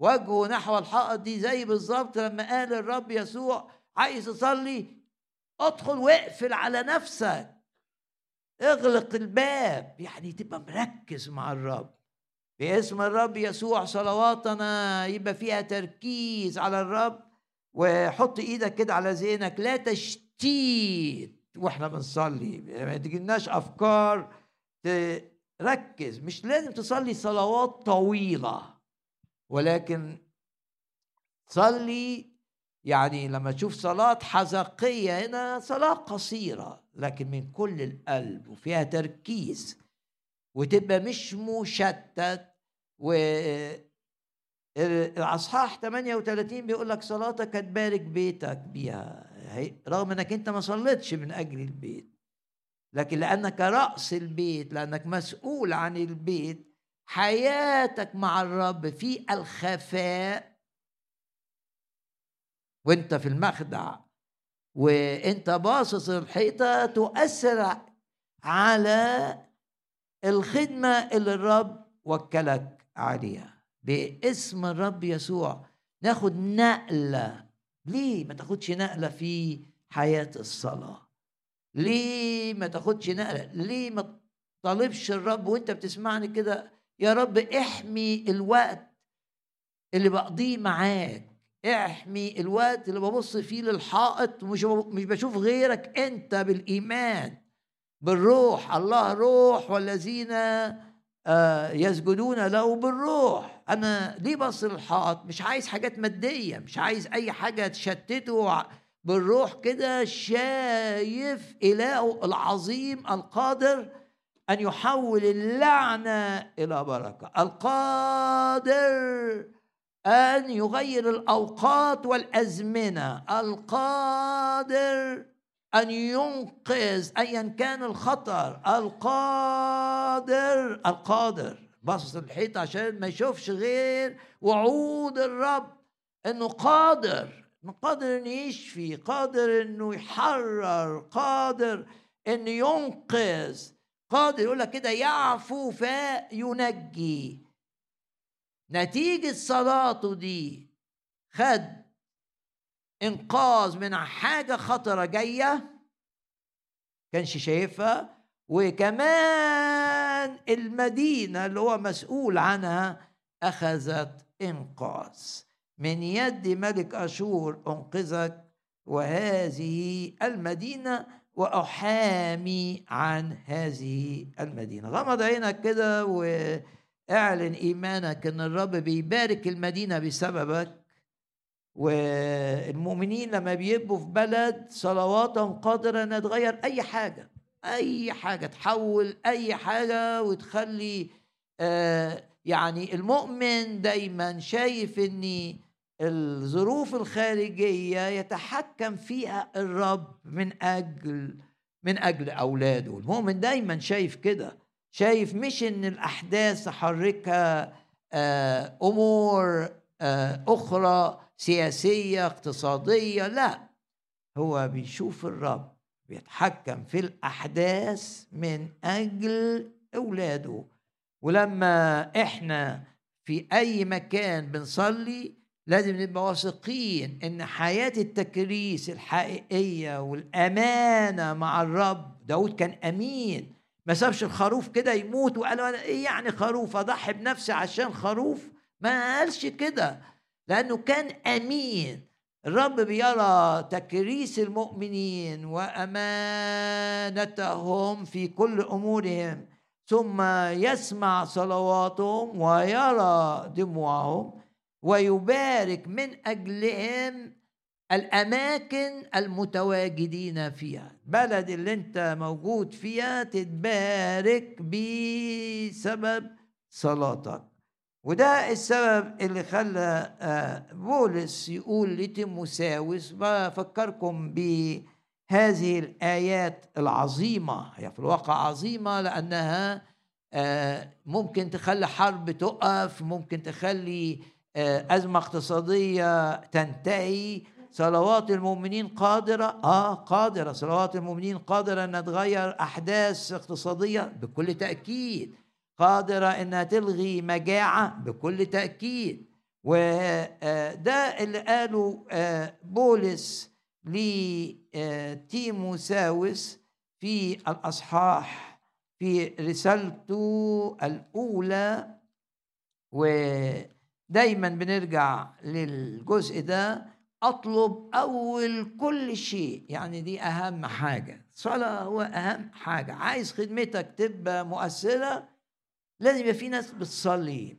وجهه نحو الحائط دي زي بالظبط لما قال الرب يسوع عايز تصلي أدخل واقفل على نفسك. اغلق الباب يعني تبقى مركز مع الرب. باسم الرب يسوع صلواتنا يبقى فيها تركيز على الرب. وحط إيدك كده على ذهنك لا تشتيت. وإحنا بنصلي. ما تجيلناش أفكار تركز. مش لازم تصلي صلوات طويلة ولكن صلي يعني لما تشوف صلاة حزقية هنا صلاة قصيرة لكن من كل القلب وفيها تركيز وتبقى مش مشتت. و الأصحاح 38 بيقول لك صلاتك هتبارك بيتك بيها. رغم إنك أنت ما صليتش من أجل البيت لكن لأنك رأس البيت لأنك مسؤول عن البيت حياتك مع الرب في الخفاء. وأنت في المخدع وأنت باصص الحيطة تؤثر على الخدمة اللي الرب وكلك عليها. باسم الرب يسوع ناخد نقلة ليه ما تاخدش نقلة في حياة الصلاة؟ ليه ما تاخدش نقلة؟ ليه ما طالبش الرب وانت بتسمعني كده؟ يا رب احمي الوقت اللي بقضيه معاك احمي الوقت اللي ببص فيه للحائط ومش مش بشوف غيرك انت بالإيمان بالروح. الله روح والذين يسجدون له بالروح. أنا ليه بص للحائط مش عايز حاجات مادية مش عايز أي حاجة تشتته بالروح كده شايف إله العظيم القادر أن يحول اللعنة إلى بركة. القادر أن يغير الأوقات والأزمنة. القادر أن ينقذ أيا كان الخطر القادر القادر. بص الحيط عشان ما يشوفش غير وعود الرب إنه قادر قادر إنه يشفي قادر إنه يحرر قادر إنه ينقذ. قادر يقول لك كده يعفو فينجي. نتيجة صلاته دي خد إنقاذ من حاجة خطرة جاية كانش شايفها. وكمان المدينة اللي هو مسؤول عنها أخذت إنقاذ. من يد ملك أشور أنقذك وهذه المدينة وأحامي عن هذه المدينة. غمض عينك كده وإعلن إيمانك أن الرب بيبارك المدينة بسببك. والمؤمنين لما بيبقوا في بلد صلواتهم قادرة أن تغير أي حاجة أي حاجة تحول أي حاجة وتخلي آه يعني المؤمن دايما شايف إن الظروف الخارجية يتحكم فيها الرب من أجل من أجل أولاده. المؤمن دايما شايف كده شايف مش إن الأحداث تحركها آه، أمور آه، أخرى سياسية اقتصادية لا. هو بيشوف الرب بيتحكم في الأحداث من أجل أولاده. ولما إحنا في أي مكان بنصلي لازم نبقى واثقين إن حياة التكريس الحقيقية والأمانة مع الرب. داود كان أمين. ما سابش الخروف كده يموت وقال إيه يعني خروف؟ أضحي بنفسي عشان خروف؟ ما قالش كده. لأنه كان أمين. الرب بيرى تكريس المؤمنين وأمانتهم في كل أمورهم ثم يسمع صلواتهم ويرى دموعهم ويبارك من أجلهم الأماكن المتواجدين فيها. بلد اللي أنت موجود فيها تتبارك بسبب صلاتك. وده السبب اللي خلى آه، بولس يقول لتيموساوس بفكركم بهذه الآيات العظيمة. هي في الواقع عظيمة لأنها آه، ممكن تخلي حرب تقف ممكن تخلي آه، أزمة اقتصادية تنتهي. صلوات المؤمنين قادرة؟ آه قادرة. صلوات المؤمنين قادرة أن تغير أحداث اقتصادية بكل تأكيد. قادرة أنها تلغي مجاعة بكل تأكيد. وده اللي قاله آه، بولس لتيموساوس في الأصحاح في رسالته الأولى. ودايما بنرجع للجزء ده. أطلب أول كل شيء. يعني دي أهم حاجة. الصلاه هو أهم حاجة. عايز خدمتك تبقى مؤثرة لازم يبقى في ناس بتصلي.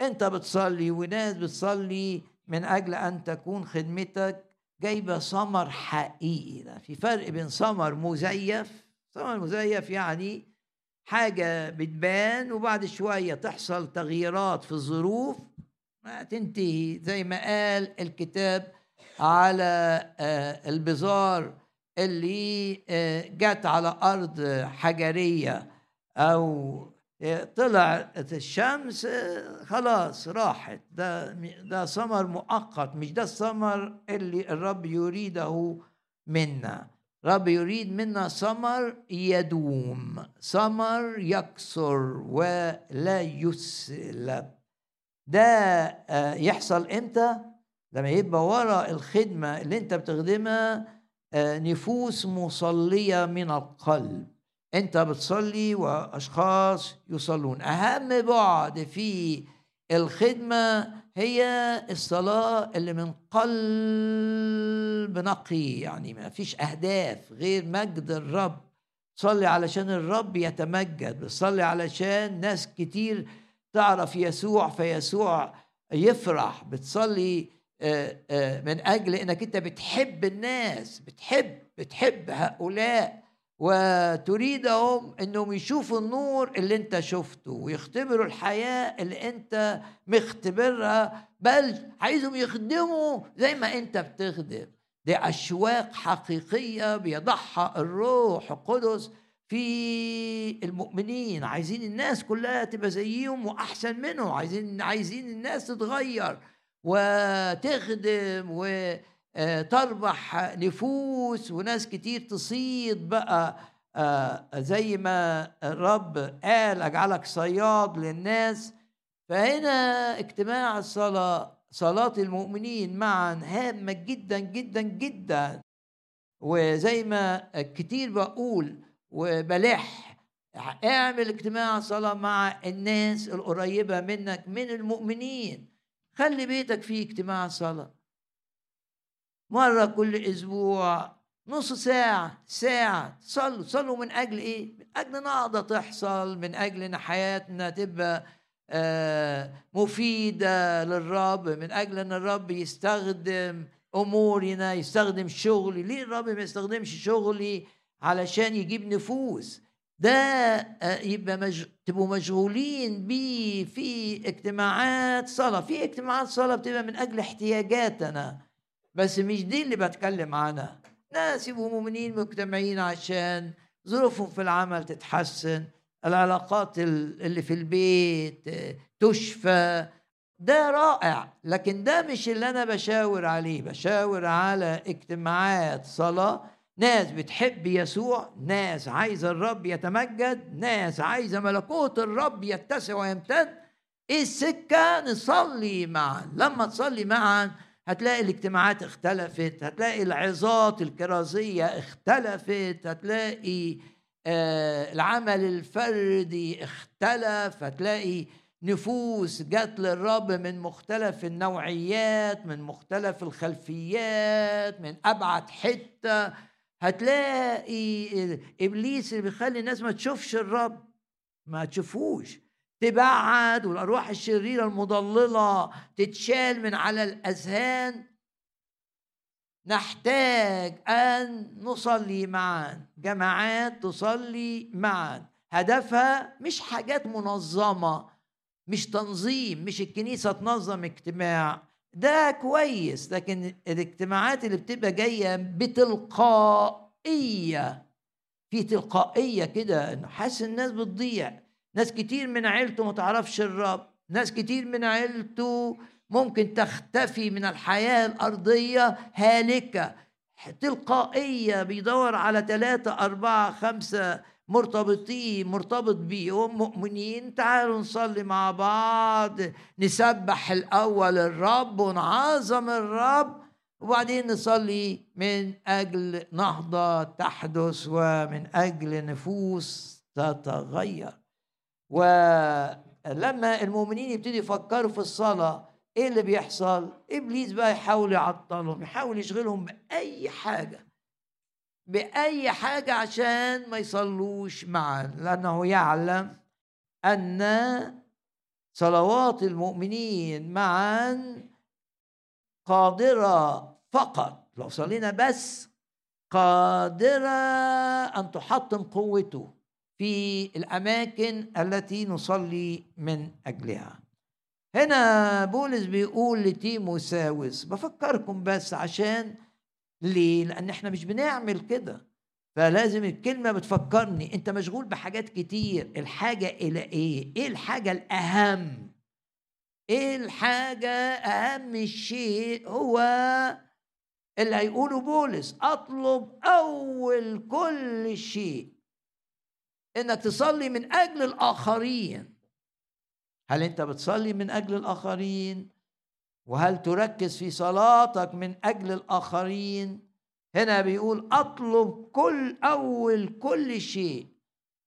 انت بتصلي وناس بتصلي من أجل أن تكون خدمتك جايبة ثمر حقيقي. ده في فرق بين ثمر مزيف ثمر مزيف يعني حاجة بتبان وبعد شوية تحصل تغييرات في الظروف تنتهي. زي ما قال الكتاب على آه، البزار اللي آه، جت على أرض حجرية أو طلعت الشمس خلاص راحت. ده ده ثمر مؤقت مش ده الثمر اللي الرب يريده منا. رب يريد منا ثمر يدوم ثمر يكسر ولا يسلب. ده يحصل إمتى؟ لما يبقى ورا الخدمة اللي أنت بتخدمها آه، نفوس مصلية من القلب. انت بتصلي وأشخاص يصلون. أهم بعد في الخدمة هي الصلاة اللي من قلب نقي يعني ما فيش أهداف غير مجد الرب. تصلي علشان الرب يتمجد بتصلي علشان ناس كتير تعرف يسوع فيسوع يفرح. بتصلي آه، آه، من أجل إنك أنت بتحب الناس بتحب بتحب هؤلاء. وتريدهم إنهم يشوفوا النور اللي أنت شفته ويختبروا الحياة اللي أنت مختبرها بل عايزهم يخدموا زي ما أنت بتخدم. دي أشواق حقيقية بيضعها الروح القدس في المؤمنين. عايزين الناس كلها تبقى زيهم وأحسن منهم. عايزين عايزين الناس تتغير وتخدم وتربح نفوس وناس كتير تصيد بقى. آه، زي ما الرب قال أجعلك صياد للناس. فهنا اجتماع الصلاه صلاة المؤمنين معا هامة جدا جدا جدا. وزي ما كتير بقول وبلح اعمل اجتماع صلاة مع الناس القريبة منك من المؤمنين. خلي بيتك فيه اجتماع صلاة. مرة كل أسبوع نص ساعة ساعة. صلوا صلوا من أجل إيه؟ من أجل نهضة تحصل من أجل إن حياتنا تبقى آه، مفيدة للرب من أجل أن الرب يستخدم أمورنا يستخدم شغلي. ليه الرب ما يستخدمش شغلي؟ علشان يجيب نفوس. ده آه، يبقى مج... تبقوا مشغولين بيه في اجتماعات صلاة. في اجتماعات صلاة بتبقى من أجل احتياجاتنا. بس مش دي اللي بتكلم عنها. ناس يبقوا مؤمنين مجتمعين عشان ظروفهم في العمل تتحسن العلاقات اللي في البيت آه، تشفى. ده رائع لكن ده مش اللي أنا بشاور عليه. بشاور على اجتماعات صلاة. ناس بتحب يسوع ناس عايزة الرب يتمجد ناس عايزة ملكوت الرب يتسع ويمتد. إيه السكة؟ نصلي معا. لما تصلي معا هتلاقي الاجتماعات اختلفت هتلاقي العظات الكرازية اختلفت هتلاقي آه العمل الفردي اختلف هتلاقي نفوس جت للرب من مختلف النوعيات من مختلف الخلفيات من أبعد حتة. هتلاقي إبليس اللي بيخلي الناس ما تشوفش الرب ما تشوفوش. تبعد والأرواح الشريرة المضللة تتشال من على الأذهان. نحتاج أن نصلي معا. جماعات تصلي معا. هدفها مش حاجات منظمة مش تنظيم مش الكنيسة تنظم اجتماع. ده كويس لكن الاجتماعات اللي بتبقى جاية بتلقائية. في تلقائية كده حاسس الناس بتضيع. ناس كتير من عيلته ما تعرفش الرب. ناس كتير من عيلته ممكن تختفي من الحياة الأرضية هالكة تلقائية بيدور على ثلاثة أربعة خمسة مرتبطين مرتبط بيهم مؤمنين. تعالوا نصلي مع بعض نسبح الأول الرب ونعظم الرب وبعدين نصلي من أجل نهضة تحدث ومن أجل نفوس تتغير. ولما المؤمنين يبتدوا يفكروا في الصلاة إيه اللي بيحصل؟ إبليس بقى يحاول يعطلهم يحاول يشغلهم بأي حاجة بأي حاجة عشان ما يصلوش معا لأنه يعلم أن صلوات المؤمنين معا قادرة فقط. لو صلينا بس قادرة أن تحطم قوته. في الأماكن التي نصلي من أجلها. هنا بولس بيقول لتيموساوس بفكركم بس عشان ليه؟ لأن إحنا مش بنعمل كده. فلازم الكلمة بتفكرني أنت مشغول بحاجات كتير. الحاجة إلى إيه؟ إيه الحاجة الأهم؟ إيه الحاجة أهم شيء؟ هو اللي هيقوله بولس. أطلب أول كل شيء. إنك تصلي من أجل الآخرين. هل أنت بتصلي من أجل الآخرين؟ وهل تركز في صلاتك من أجل الآخرين؟ هنا بيقول أطلب كل أول كل شيء.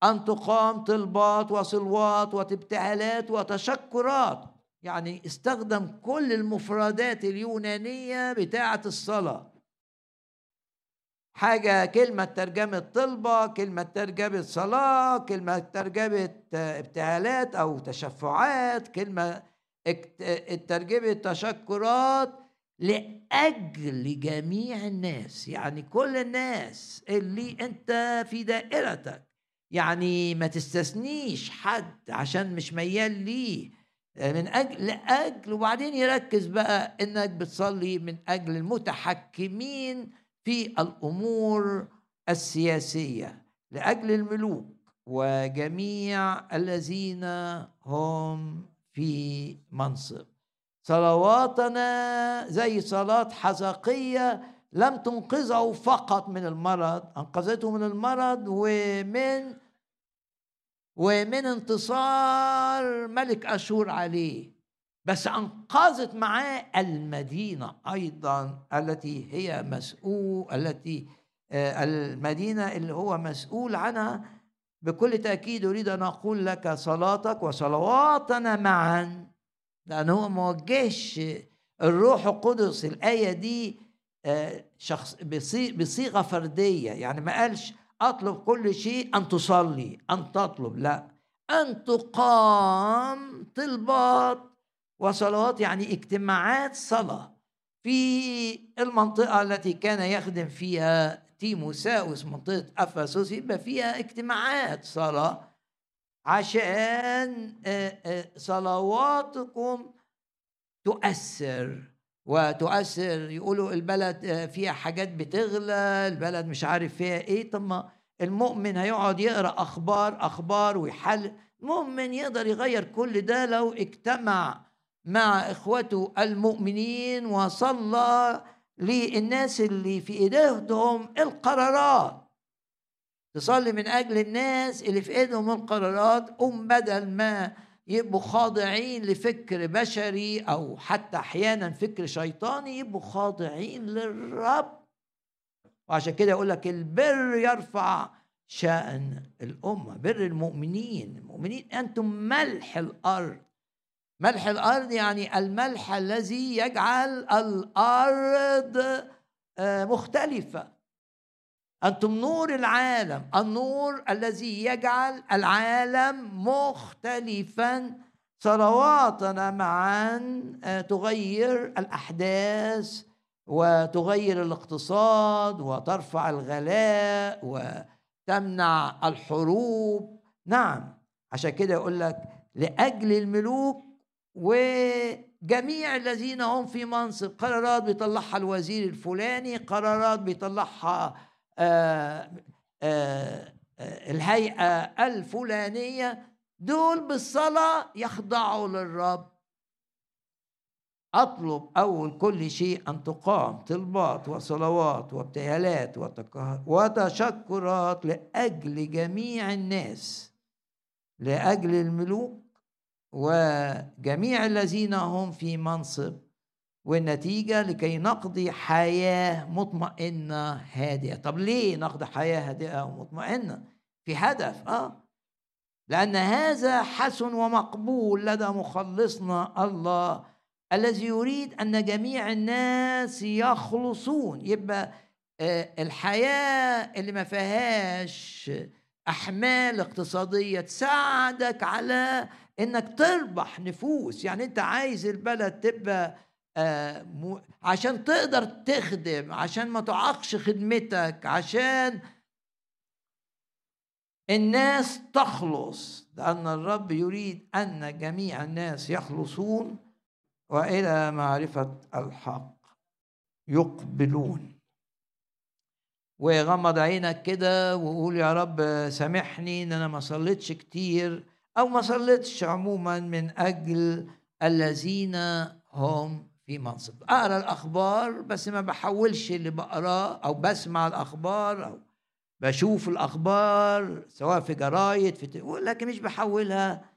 أن تقام طلبات وصلوات وتبتهالات وتشكرات. يعني استخدم كل المفردات اليونانية بتاعة الصلاة. حاجة كلمة ترجمة طلبة كلمة ترجمة صلاة كلمة ترجمة ابتهالات أو تشفعات كلمة ترجمة تشكرات لأجل جميع الناس. يعني كل الناس اللي أنت في دائرتك. يعني ما تستثنيش حد عشان مش ميال ليه. من أجل لأجل وبعدين يركز بقى إنك بتصلي من أجل المتحكمين في الأمور السياسية لأجل الملوك وجميع الذين هم في منصب. صلواتنا زي صلاة حزقيه لم تنقذه فقط من المرض أنقذته من المرض ومن ومن انتصار ملك أشور عليه بس أنقذت معاه المدينة أيضا التي هي مسؤول التي آه، المدينة اللي هو مسؤول عنها. بكل تأكيد أريد أن أقول لك صلاتك وصلواتنا معا لأن هو ما وجهش الروح القدس الآية دي آه، شخص بصيغة فردية. يعني ما قالش أطلب كل شيء أن تصلي أن تطلب لا. أن تقام طلبات وصلوات يعني اجتماعات صلاة في المنطقة التي كان يخدم فيها تيموساوس منطقة أفسس يبقى فيها اجتماعات صلاة عشان صلواتكم تؤثر. وتؤثر يقولوا البلد فيها حاجات بتغلى البلد مش عارف فيها إيه. طب ما المؤمن هيقعد يقرأ أخبار أخبار ويحل المؤمن يقدر يغير كل ده لو اجتمع مع إخوته المؤمنين وصلى للناس اللي في إيديهم القرارات. تصلي من أجل الناس اللي في ايدهم القرارات ام بدل ما يبقوا خاضعين لفكر بشري أو حتى أحيانا فكر شيطاني يبقوا خاضعين للرب. وعشان كده يقول لك البر يرفع شأن الأمة بر المؤمنين. المؤمنين أنتم ملح الأرض. ملح الأرض يعني الملح الذي يجعل الأرض آه، مختلفة. أنتم نور العالم النور الذي يجعل العالم مختلفا. صلواتنا معا آه، تغير الأحداث وتغير الاقتصاد وترفع الغلاء وتمنع الحروب. نعم عشان كده يقول لك لأجل الملوك وجميع الذين هم في منصب قرارات بيطلعها الوزير الفلاني قرارات بيطلعها آه، آه، آه، الهيئة الفلانية دول بالصلاة يخضعوا للرب. أطلب أول كل شيء أن تقام طلبات وصلوات وابتهالات وتشكرات لأجل جميع الناس لأجل الملوك. وجميع الذين هم في منصب والنتيجة لكي نقضي حياة مطمئنة هادئة. طب ليه نقضي حياة هادئة ومطمئنة؟ في هدف آه. لأن هذا حسن ومقبول لدى مخلصنا الله الذي يريد أن جميع الناس يخلصون. يبقى آه، الحياة اللي ما فيهاش أحمال اقتصادية تساعدك على إنك تربح نفوس. يعني أنت عايز البلد تبقى آه، عشان تقدر تخدم عشان ما تعقش خدمتك عشان الناس تخلص. لأن الرب يريد أن جميع الناس يخلصون وإلى معرفة الحق. يقبلون. وغمض عينك كده وقول يا رب سامحني إن أنا ما صليتش كتير. أو ما صليتش عموما من أجل الذين هم في منصب. أقرأ الأخبار بس ما بحولش اللي بقراه أو بسمع الأخبار أو بشوف الأخبار سواء في جرايد في لكن مش بحولها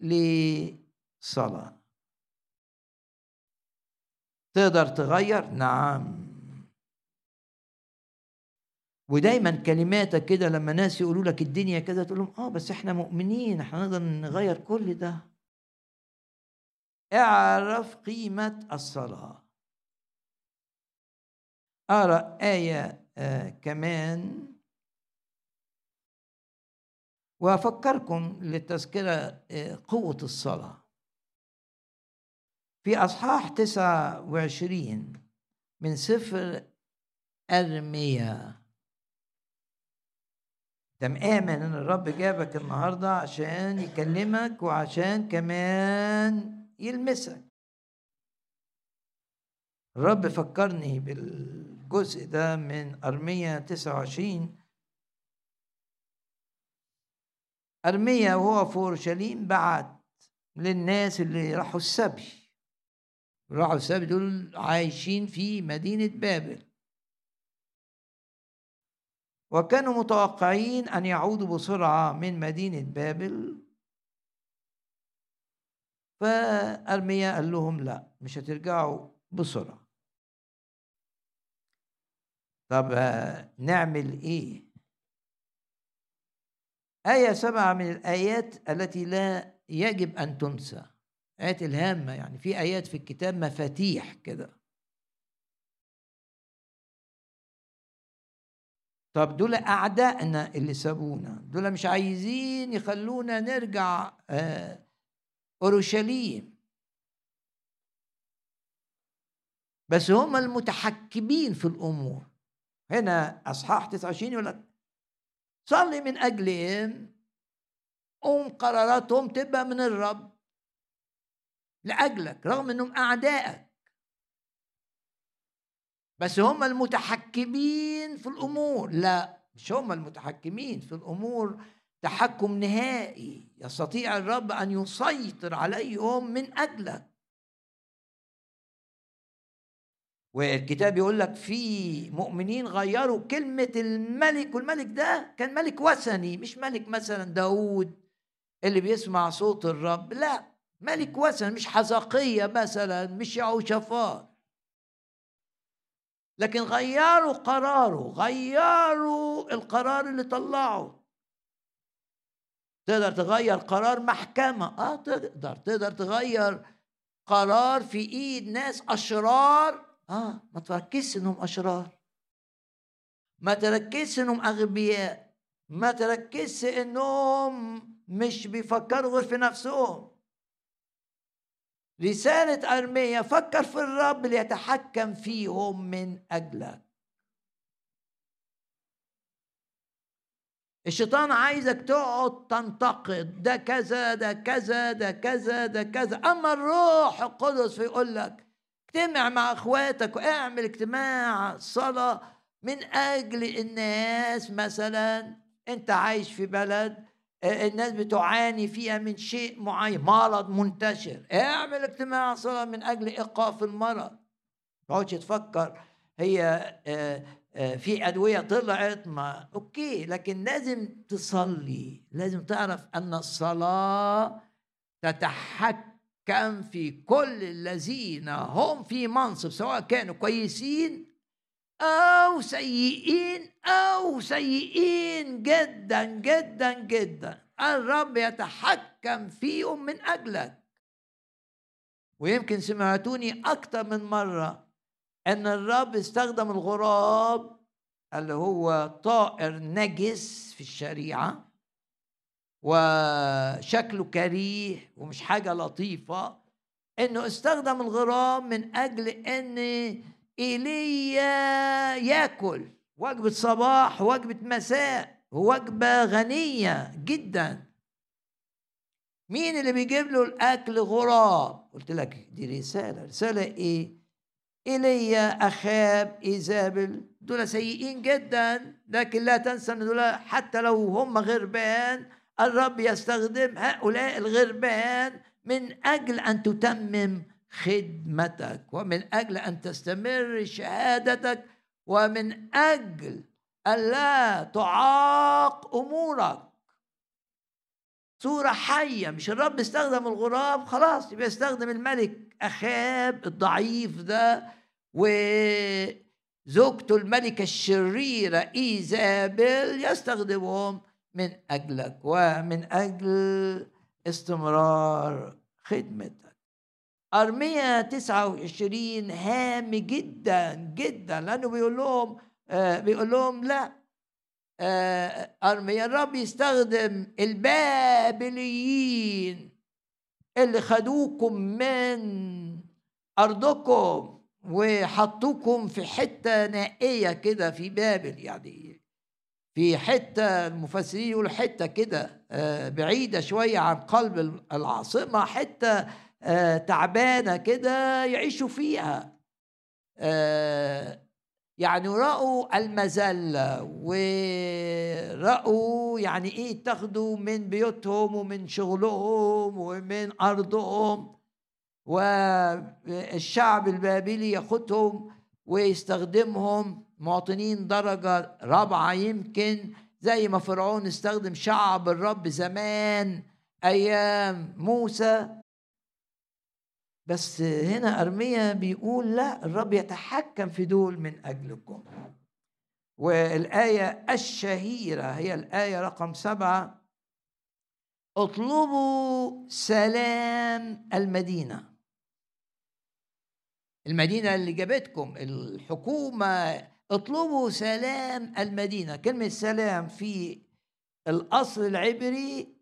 لصلاة. تقدر تغير؟ نعم. ودايما كلماتك كده لما ناس يقولوا لك الدنيا كده تقول لهم آه بس إحنا مؤمنين إحنا نقدر نغير كل ده. اعرف قيمة الصلاة. أقرأ آية آه كمان. وأفكركم للتذكرة آه قوة الصلاة. في أصحاح تسعة وعشرين من سفر أرميا. ده مآمن إن الرب جابك النهارده عشان يكلمك وعشان كمان يلمسك. الرب فكرني بالجزء ده من أرمية 29 أرمية وهو في أورشليم بعت للناس اللي راحوا السبي. راحوا السبي دول عايشين في مدينة بابل. وكانوا متوقعين أن يعودوا بسرعة من مدينة بابل. فأرميا قال لهم لا مش هترجعوا بسرعة. طب نعمل إيه؟ آية سبعة من الآيات التي لا يجب أن تنسى. آيات الهامة يعني في آيات في الكتاب مفاتيح كده. طب دول أعدائنا اللي سابونا دول مش عايزين يخلونا نرجع آه أورشليم. بس هم المتحكمين في الأمور. هنا أصحاح 29 يقول لك صلي من أجلهم قوم قراراتهم تبقى من الرب لأجلك رغم أنهم أعدائك. بس هم المتحكمين في الأمور. لا مش هم المتحكمين في الأمور. تحكم نهائي. يستطيع الرب أن يسيطر عليهم من اجلك والكتاب يقول لك في مؤمنين غيروا كلمة الملك والملك ده كان ملك وثني مش ملك مثلا داود اللي بيسمع صوت الرب. لا ملك وثني مش حزقية مثلا مش يعوشفار لكن غيروا قراره غيروا القرار اللي طلعه. تقدر تغير قرار محكمة. آه تقدر. تقدر تغير قرار في إيد ناس أشرار. آه ما تركزش إنهم أشرار. ما تركزش إنهم أغبياء. ما تركزش إنهم مش بيفكروا غير في نفسهم. رسالة أرمية فكر في الرب ليتحكم فيهم من أجلك. الشيطان عايزك تقعد تنتقد ده كذا ده كذا ده كذا ده كذا. أما الروح القدس فيقول لك اجتمع مع أخواتك واعمل اجتماع صلاة من أجل الناس. مثلا أنت عايش في بلد الناس بتعاني فيها من شيء معين مرض منتشر. اعمل اجتماع صلاة من أجل ايقاف المرض. ما تفكر هي آه، آه، في أدوية طلعت ما أوكي لكن لازم تصلي. لازم تعرف أن الصلاة تتحكم في كل الذين هم في منصب سواء كانوا كويسين أو سيئين أو سيئين جدا جدا جدا. الرب يتحكم فيهم من أجلك. ويمكن سمعتوني أكتر من مرة أن الرب استخدم الغراب اللي هو طائر نجس في الشريعة وشكله كريه ومش حاجة لطيفة إنه استخدم الغراب من أجل إن ايليا يأكل. وجبة صباح وجبة مساء وجبة غنية جدا. مين اللي بيجيب له الأكل غراب؟ قلت لك دي رسالة. رسالة إيه؟ ايليا أخاب إيزابل. دول سيئين جدا لكن لا تنسى إن دول حتى لو هم غربان الرب يستخدم هؤلاء الغربان من أجل أن تتمم خدمتك ومن أجل أن تستمر شهادتك ومن أجل الا تعاق أمورك. صورة حية مش الرب استخدم الغراب خلاص يبقى يستخدم الملك أخاب الضعيف ده وزوجته الملكة الشريرة إيزابل يستخدمهم من أجلك ومن أجل استمرار خدمتك. أرمية 29 هام جدا جدا لأنه بيقول لهم آه بيقول لهم لا. آه أرمية الرب يستخدم البابليين اللي خدوكم من أرضكم وحطوكم في حتة نائية كده في بابل يعني في حتة المفسرين يقولوا حتة كده آه، بعيدة شوية عن قلب العاصمة حتة آه، تعبانة كده يعيشوا فيها. آه، يعني رأوا المذلة ورأوا يعني إيه تاخدوا من بيوتهم ومن شغلهم ومن أرضهم والشعب البابلي ياخدهم ويستخدمهم. مواطنين درجة رابعة يمكن زي ما فرعون استخدم شعب الرب زمان أيام موسى. بس هنا أرميا بيقول لا الرب يتحكم في دول من أجلكم. والآية الشهيرة هي الآية رقم سبعة اطلبوا سلام المدينة. المدينة اللي جابتكم الحكومة اطلبوا سلام المدينة. كلمة سلام في الأصل العبري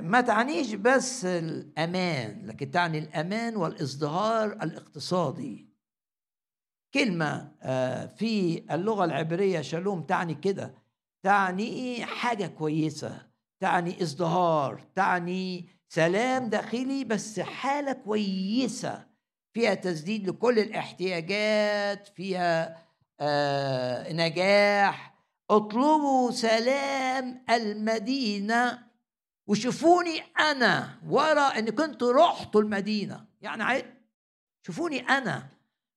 ما تعنيش بس الأمان لكن تعني الأمان والإزدهار الاقتصادي. كلمة آه، في اللغة العبرية شالوم تعني كده تعني حاجة كويسة تعني إزدهار تعني سلام داخلي بس حالة كويسة فيها تسديد لكل الاحتياجات فيها آه نجاح. اطلبوا سلام المدينة وشوفوني أنا ورا إن كنت رحت المدينة. يعني عيد شوفوني أنا.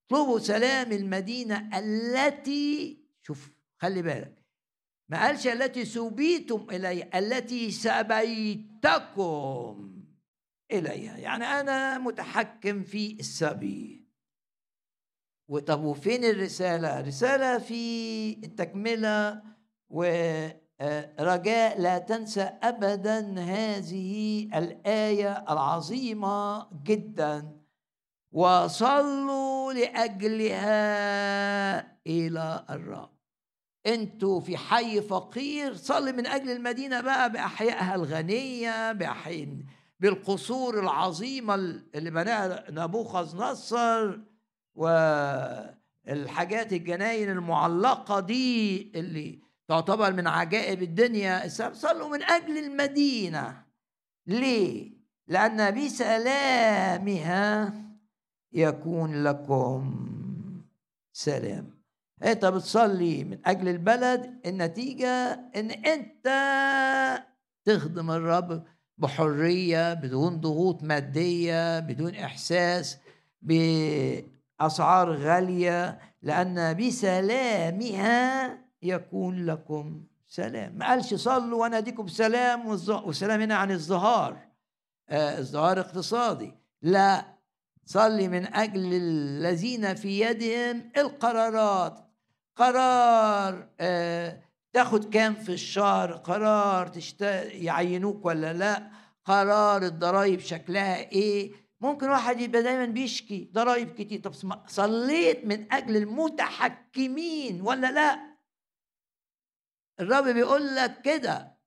اطلبوا سلام المدينة التي شوف خلي بالك. ما قالش التي سبيتم إلي التي سبيتكم إليها يعني أنا متحكم في السبي وطب وفين الرسالة؟ رسالة في التكملة ورجاء لا تنسى أبدا هذه الآية العظيمة جدا. وصلوا لأجلها إلى الرب. أنتوا في حي فقير صلي من أجل المدينة بقى بأحيائها الغنية بأحياء بالقصور العظيمة اللي بناها نبوخذ نصر والحاجات الجناين المعلقة دي اللي تعتبر من عجائب الدنيا صلوا من أجل المدينة. ليه؟ لأن بسلامها يكون لكم سلام. انت بتصلي من أجل البلد. النتيجة إن أنت تخدم الرب بحرية بدون ضغوط مادية بدون إحساس بأسعار غالية. لأن بسلامها يكون لكم سلام. ما قالش صلوا وأنا اديكم سلام والسلام هنا عن الظهار. آه، ازدهار اقتصادي. لا صلي من أجل الذين في يدهم القرارات. قرار آه تاخد كام في الشهر؟ قرار تشت... يعينوك ولا لا؟ قرار الضرايب شكلها إيه؟ ممكن واحد يبقى دايما بيشكي ضرائب كتير. طب صليت من أجل المتحكمين ولا لا؟ الرب بيقول لك كده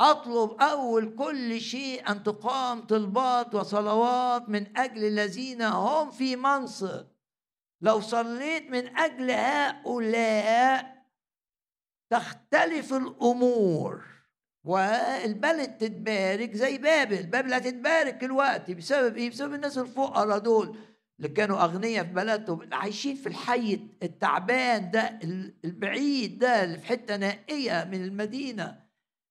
أطلب أول كل شيء أن تقام طلبات وصلوات من أجل الذين هم في منصب. لو صليت من أجل هؤلاء تختلف الأمور. والبلد تتبارك زي بابل بابل هتتبارك دلوقتي بسبب إيه؟ بسبب الناس الفقراء دول. اللي كانوا أغنياء في بلدهم عايشين في الحي التعبان ده البعيد ده اللي في حتة نائية من المدينة.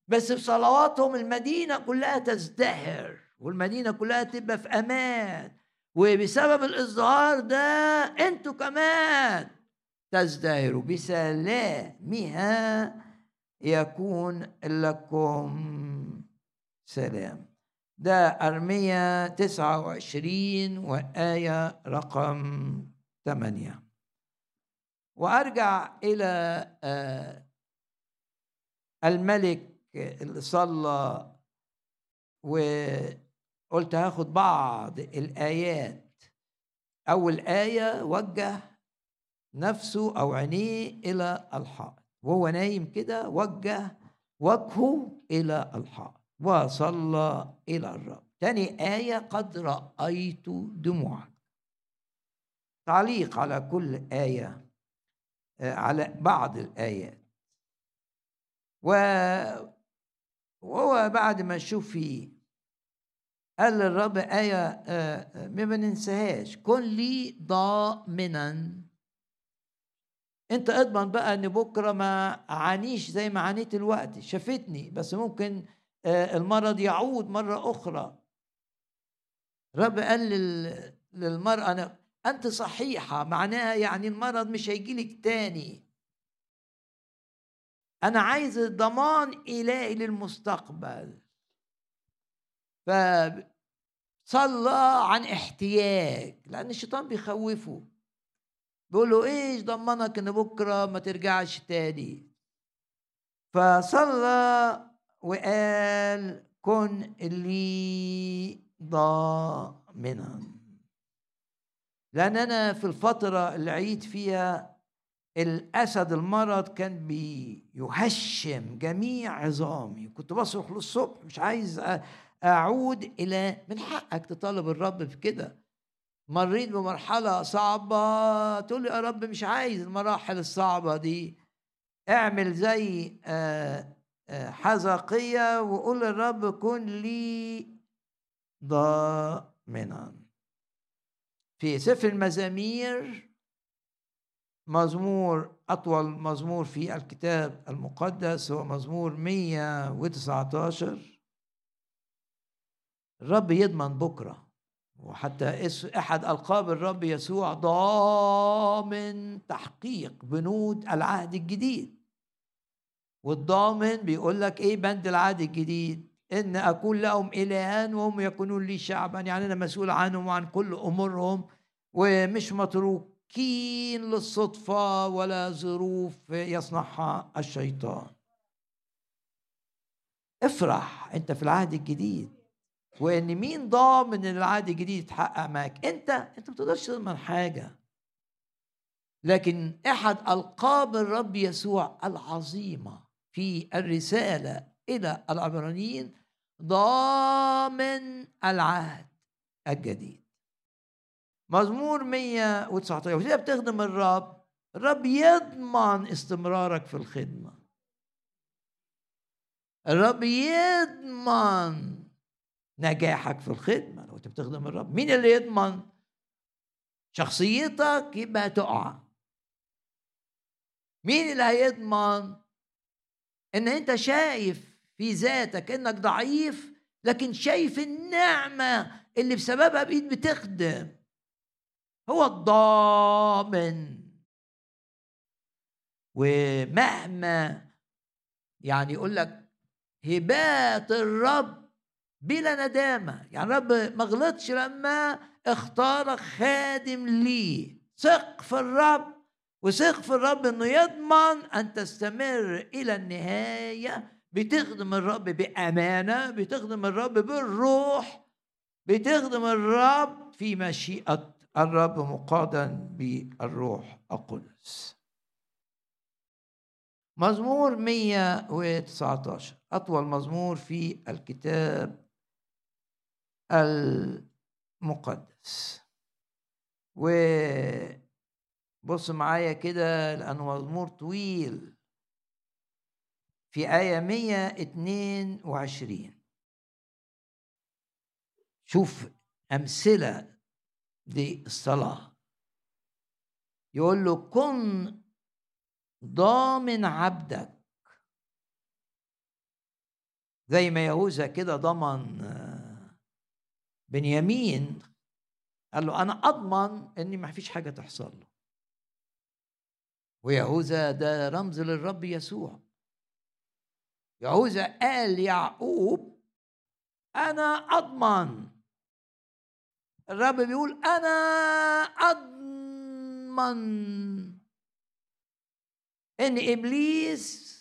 بس بصلواتهم المدينة كلها تزدهر والمدينة كلها تبقى في أمان. وبسبب الازدهار ده أنتوا كمان تزدهروا. بسلامها يكون لكم سلام. ده أرمية 29 وآية رقم 8 وأرجع إلى آه، الملك اللي صلى وقلت هاخد بعض الآيات. أول آية وجه نفسه أو عينيه إلى الحائط. وهو نايم كده وجه وجهه إلى الحائط. وصلى إلى الرب. تاني آية قد رأيت دموعك. تعليق على كل آية آه، على بعض الآيات. وهو بعد ما شوف فيه قال للرب آية آه، آه، ما ننساهاش كن لي ضامنا. أنت أضمن بقى إن بكرة ما اعانيش زي ما عانيت الوقت. شافتني بس ممكن المرض يعود مرة أخرى. رب قال للمرأة أنا أنت صحيحة معناها يعني المرض مش هيجيلك تاني. أنا عايز ضمان إلهي للمستقبل. فصلى عن احتياج لأن الشيطان بيخوفه. بيقول له إيش ضمنك إن بكرة ما ترجعش تاني؟ فصلى وقال كن لي ضامنا. لأن أنا في الفترة اللي عيت فيها الأسد المرض كان بيهشم جميع عظامي. كنت بصرخ للصبح مش عايز أعود إلى من حقك تطالب الرب في كده. مريت بمرحلة صعبة تقول لي يا رب مش عايز المراحل الصعبة دي. اعمل زي آه، حزقية وقول للرب كن لي ضامنا. في سفر المزامير مزمور أطول مزمور في الكتاب المقدس هو مزمور 119 الرب يضمن بكرة وحتى أحد ألقاب الرب يسوع ضامن تحقيق بنود العهد الجديد. والضامن بيقول لك إيه بند العهد الجديد؟ إن اكون لهم الها وهم يكونون لي شعبا يعني أنا مسؤول عنهم وعن كل أمورهم ومش متروكين للصدفة ولا ظروف يصنعها الشيطان. افرح أنت في العهد الجديد وإن مين ضامن إن العهد الجديد يتحقق معاك؟ أنت أنت ما تقدرش تضمن حاجة. لكن أحد ألقاب الرب يسوع العظيمة في الرسالة إلى العبرانيين ضامن العهد الجديد. مزمور 119 وإذا بتخدم الرب الرب يضمن استمرارك في الخدمة. الرب يضمن نجاحك في الخدمة. لو أنت بتخدم الرب مين اللي يضمن؟ شخصيتك يبقى تقع. مين اللي هيضمن إن أنت شايف في ذاتك إنك ضعيف لكن شايف النعمة اللي بسببها بقيت بتخدم. هو الضامن. ومهما يعني يقول لك هبات الرب بلا ندامة. يعني رب ما غلطش لما اختارك خادم ليه. ثق في الرب. وثق في الرب إنه يضمن أن تستمر إلى النهاية. بتخدم الرب بأمانة بتخدم الرب بالروح بتخدم الرب في مشيئة الرب مقادا بالروح القدس. مزمور 119 أطول مزمور في الكتاب المقدس. وبص معايا كده لأنه مزمور طويل. في آية 122 شوف أمثلة للصلاة. يقول له كن ضامن عبدك. زي ما يهوذا كده ضمن آه، بنيامين. قال له أنا أضمن ان ما فيش حاجة تحصل له. ويهوذا ده رمز للرب يسوع. يهوذا قال يعقوب أنا أضمن. الرب بيقول أنا أضمن. إن إبليس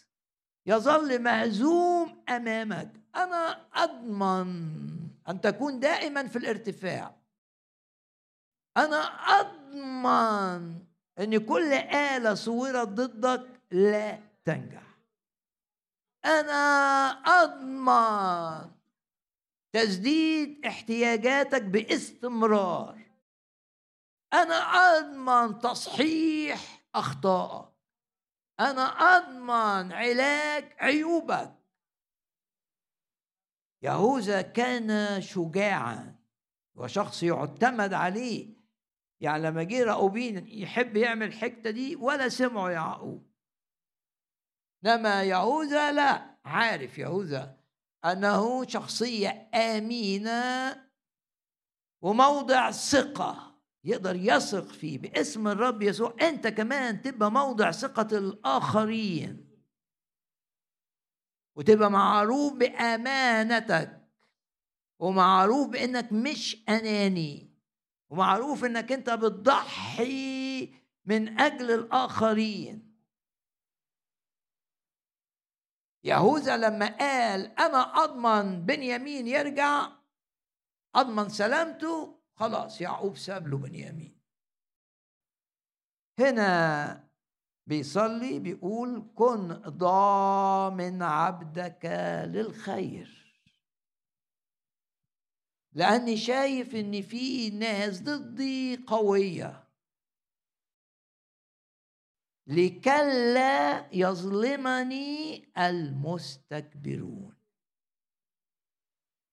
يظل مهزوم أمامك أنا أضمن أن تكون دائما في الارتفاع. أنا أضمن إن كل آلة صورت ضدك لا تنجح. أنا أضمن تسديد احتياجاتك باستمرار. أنا أضمن تصحيح أخطائك. أنا أضمن علاج عيوبك. يهوذا كان شجاعا وشخص يعتمد عليه. يعني لما جه راؤوبين يحب يعمل الحته دي ولا سمعوا يعقوب. إنما يهوذا لا عارف يهوذا أنه شخصية آمينة وموضع ثقة يقدر يثق فيه باسم الرب يسوع. أنت كمان تبقى موضع ثقة الآخرين وتبقى معروف بأمانتك ومعروف بأنك مش أناني. ومعروف إنك أنت بتضحي من أجل الآخرين. يهوذا لما قال أنا أضمن بنيامين يرجع أضمن سلامته خلاص يعقوب ساب له بنيامين. هنا بيصلي بيقول كن ضامن عبدك للخير. لأني شايف إن في ناس ضدي قوية. لكلا يظلمني المستكبرون.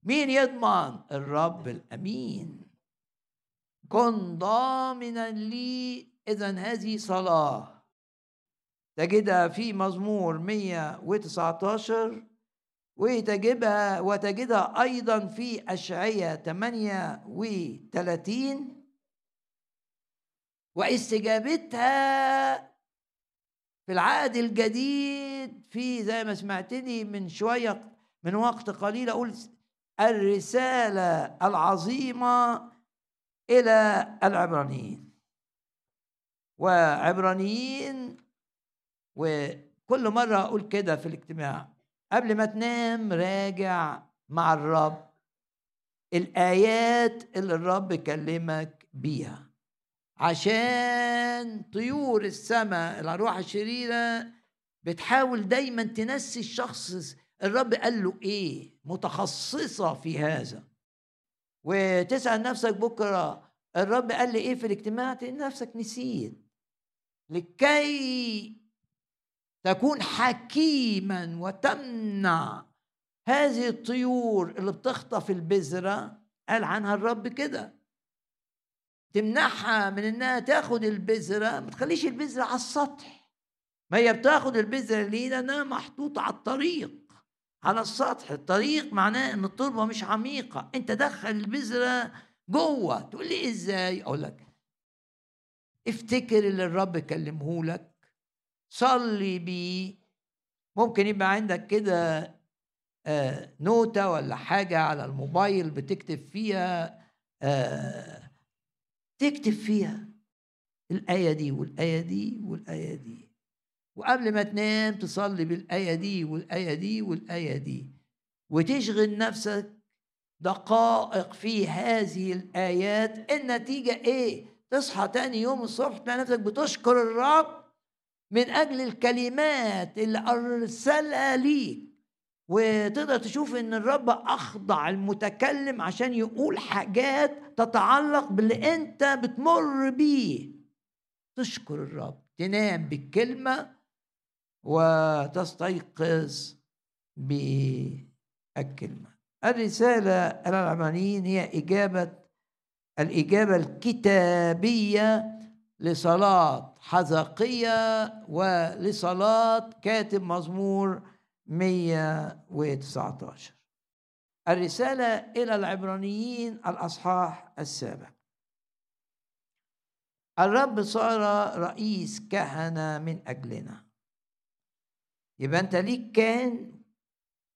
مين يضمن؟ الرب الأمين. كن ضامنا لي اذا هذه صلاة. تجدها في مزمور 119 وتجدها وتجدها أيضا في أشعية 38 واستجابتها في العهد الجديد في زي ما سمعتني من شوية من وقت قليل أقول الرسالة العظيمة إلى العبرانيين. وعبرانيين وكل مرة أقول كده في الاجتماع قبل ما تنام راجع مع الرب. الآيات اللي الرب كلمك بيها. عشان طيور السماء الأرواح الشريرة بتحاول دايما تنسي الشخص. الرب قال له إيه؟ متخصصة في هذا. وتسأل نفسك بكرة الرب قال لي إيه في الاجتماع؟ تلاقي نفسك نسيت. لكي تكون حكيما وتمنع هذه الطيور اللي بتخطف البذرة. قال عنها الرب كده. تمنعها من إنها تاخد البذرة. ما تخليش البذرة على السطح. ما هي بتاخد البذرة ليه لانها محطوطة على الطريق. على السطح. الطريق معناه إن التربة مش عميقة. أنت دخل البذرة جوه. تقول لي إزاي؟ أقول لك افتكر اللي الرب كلمه لك. صلي بيه. ممكن يبقى عندك كده آه، نوتة ولا حاجة على الموبايل بتكتب فيها آه، تكتب فيها الآية دي والآية دي والآية دي. وقبل ما تنام تصلي بالآية دي والآية دي والآية دي. وتشغل نفسك دقائق في هذه الآيات. النتيجة إيه؟ تصحى تاني يوم الصبح تلاقي نفسك بتشكر الرب من أجل الكلمات اللي أرسلها ليك. وتقدر تشوف إن الرب أخضع المتكلم عشان يقول حاجات تتعلق باللي أنت بتمر بيه. تشكر الرب تنام بالكلمة وتستيقظ بالكلمة. الرسالة إلى العبرانيين هي إجابة الإجابة الكتابية لصلاة حزقية ولصلاة كاتب مزمور 119 الرسالة إلى العبرانيين الأصحاح السابع. الرب صار رئيس كهنة من أجلنا. يبقى أنت ليك كاهن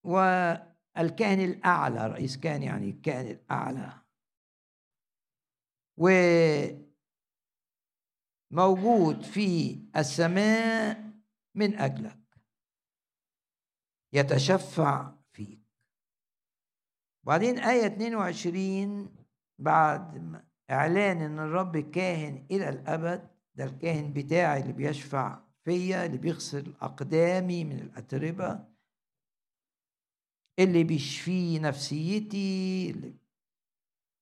والكاهن الأعلى رئيس كاهن يعني الكاهن الأعلى. وموجود في السماء من أجلك. يتشفع فيك. وبعدين آية 22 بعد إعلان إن الرب كاهن إلى الأبد ده الكاهن بتاعي اللي بيشفع فيا اللي بيغسل أقدامي من الأتربة اللي بيشفي نفسيتي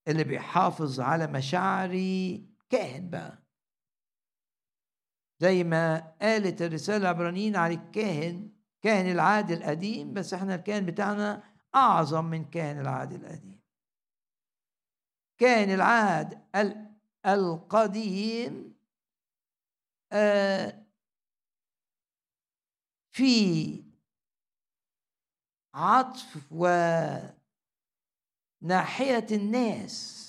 اللي بيحافظ على مشاعري كاهن بقى. زي ما قالت الرسالة العبرانيين على الكاهن كاهن العهد القديم بس إحنا الكاهن بتاعنا أعظم من كاهن العهد القديم. كاهن العهد القديم آه، في عطف وناحية الناس.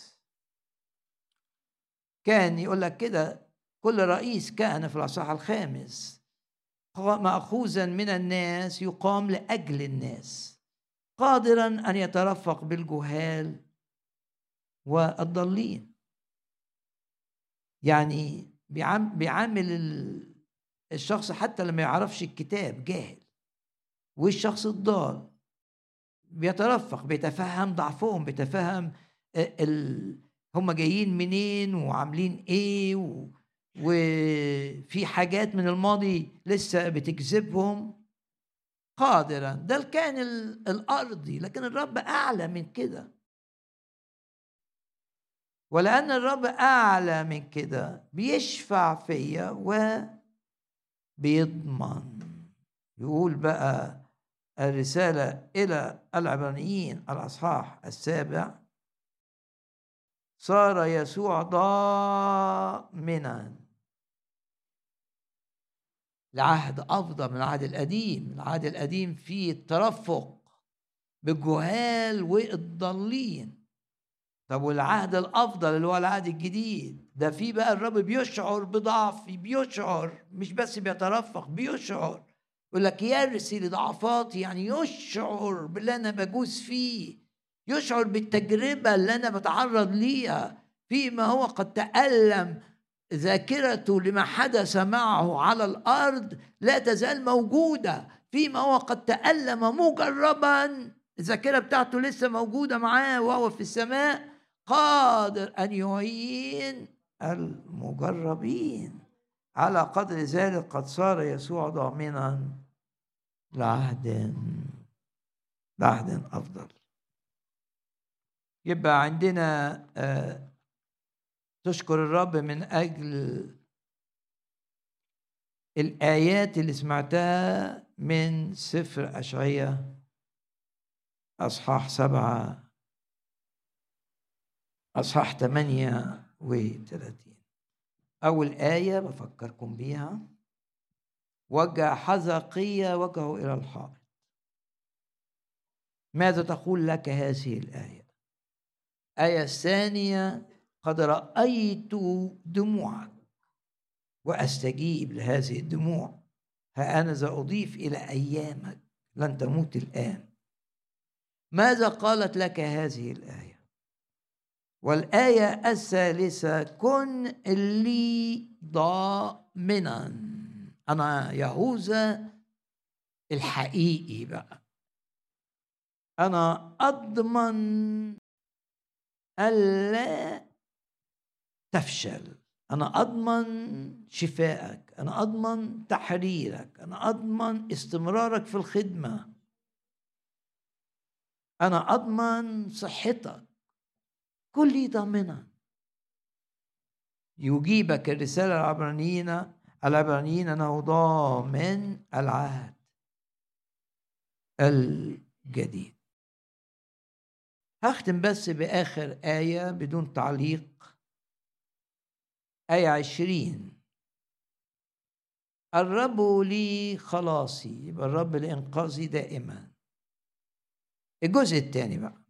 كان يقول لك كده كل رئيس كان في الأصحاح الخامس. مأخوذا من الناس يقام لأجل الناس. قادرا أن يترفق بالجهال والضالين. يعني بيعامل الشخص حتى لما يعرفش الكتاب جاهل. والشخص الضال بيترفق بيتفهم ضعفهم بيتفهم ال... هم جايين منين وعاملين إيه. وفي حاجات من الماضي لسه بتجذبهم قادرا. ده الكائن الأرضي لكن الرب أعلى من كده. ولأن الرب أعلى من كده بيشفع فيا وبيضمن. يقول بقى الرسالة إلى العبرانيين الأصحاح السابع. صار يسوع ضامنا. العهد أفضل من العهد القديم. العهد القديم فيه الترفق بالجهال والضالين. طب والعهد الأفضل اللي هو العهد الجديد ده فيه بقى الرب بيشعر بضعفي بيشعر مش بس بيترفق بيشعر. يقول لك يرسي لضعفاتي يعني يشعر باللي أنا بجوز فيه يشعر بالتجربة اللي أنا بتعرض ليها فيما هو قد تألم ذاكرته لما حدث معه على الأرض لا تزال موجودة فيما هو قد تألم مجربا. الذاكرة بتاعته لسه موجودة معاه وهو في السماء. قادر أن يعين المجربين. على قدر ذلك قد صار يسوع ضامنا لعهد لعهد أفضل. يبقى عندنا آه تشكر الرب من أجل الآيات اللي سمعتها من سفر أشعية أصحاح سبعة أصحاح ثمانية وثلاثين أول آية بفكركم بيها. وجه حزقية وجهه إلى الحائط. ماذا تقول لك هذه الآية؟ الآية الثانية قد رأيت دموعك وأستجيب لهذه الدموع. ها أنا إلى أيامك لن تموت الآن. ماذا قالت لك هذه الآية؟ والآية الثالثة كن لي ضامنا. أنا يهوذا الحقيقي بقى. أنا أضمن ألا تفشل. أنا أضمن شفائك أنا أضمن تحريرك أنا أضمن استمرارك في الخدمة. أنا أضمن صحتك. كل ضامنا يجيبك الرسالة العبرانيين العبرانيين أنه ضامن العهد الجديد. هختم بس بآخر آية بدون تعليق. آية عشرين. الرب لي خلاصي يبقى الرب لإنقاذي دائما. الجزء الثاني بقى.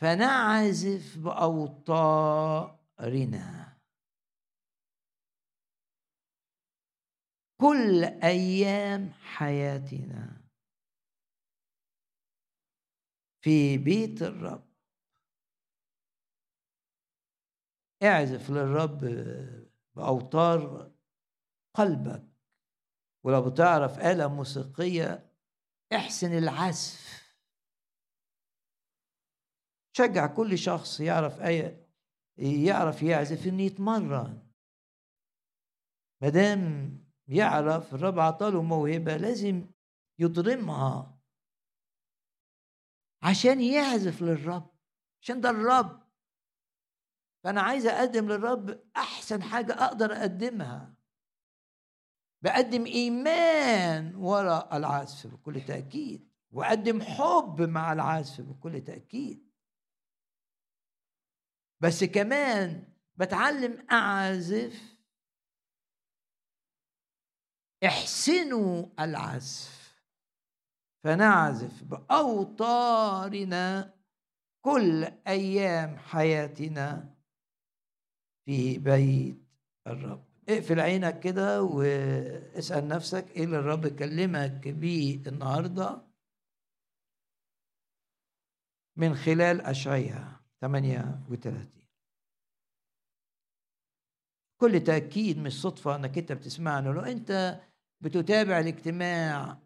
فنعزف بأوطارنا. كل أيام حياتنا في بيت الرب. اعزف للرب بأوتار قلبك ولو بتعرف آلة موسيقية احسن العزف. شجع كل شخص يعرف آية يعرف يعزف إنه يتمرن. ما دام يعرف الرب عطاله موهبة لازم يضرمها عشان يعزف للرب عشان ده الرب. فأنا عايز أقدم للرب أحسن حاجة أقدر أقدمها. بقدم إيمان وراء العزف بكل تأكيد وأقدم حب مع العزف بكل تأكيد. بس كمان بتعلم أعزف احسنوا العزف. فنعزف بأوطارنا كل أيام حياتنا. في بيت الرب. اقفل عينك كده واسأل نفسك إيه اللي الرب كلمك بيه النهارده؟ من خلال أشعية 38 كل تأكيد مش صدفة إنك أنت بتسمعنا لو أنت بتتابع الاجتماع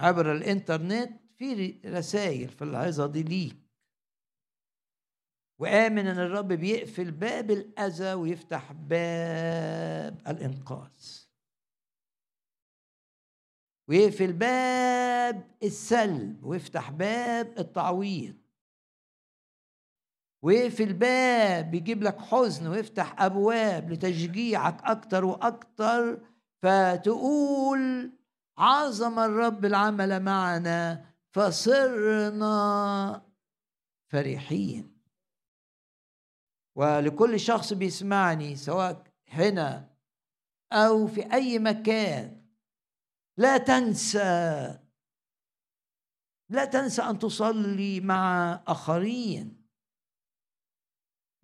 عبر الإنترنت في رسائل في العظة دي ليك. وآمن أن الرب بيقفل باب الأذى ويفتح باب الإنقاذ. ويقفل باب السلب ويفتح باب التعويض. ويقفل باب يجيب لك حزن ويفتح أبواب لتشجيعك أكتر وأكتر فتقول عظم الرب العمل معنا فصرنا فرحين. ولكل شخص بيسمعني سواء هنا أو في أي مكان. لا تنسى لا تنسى أن تصلي مع آخرين.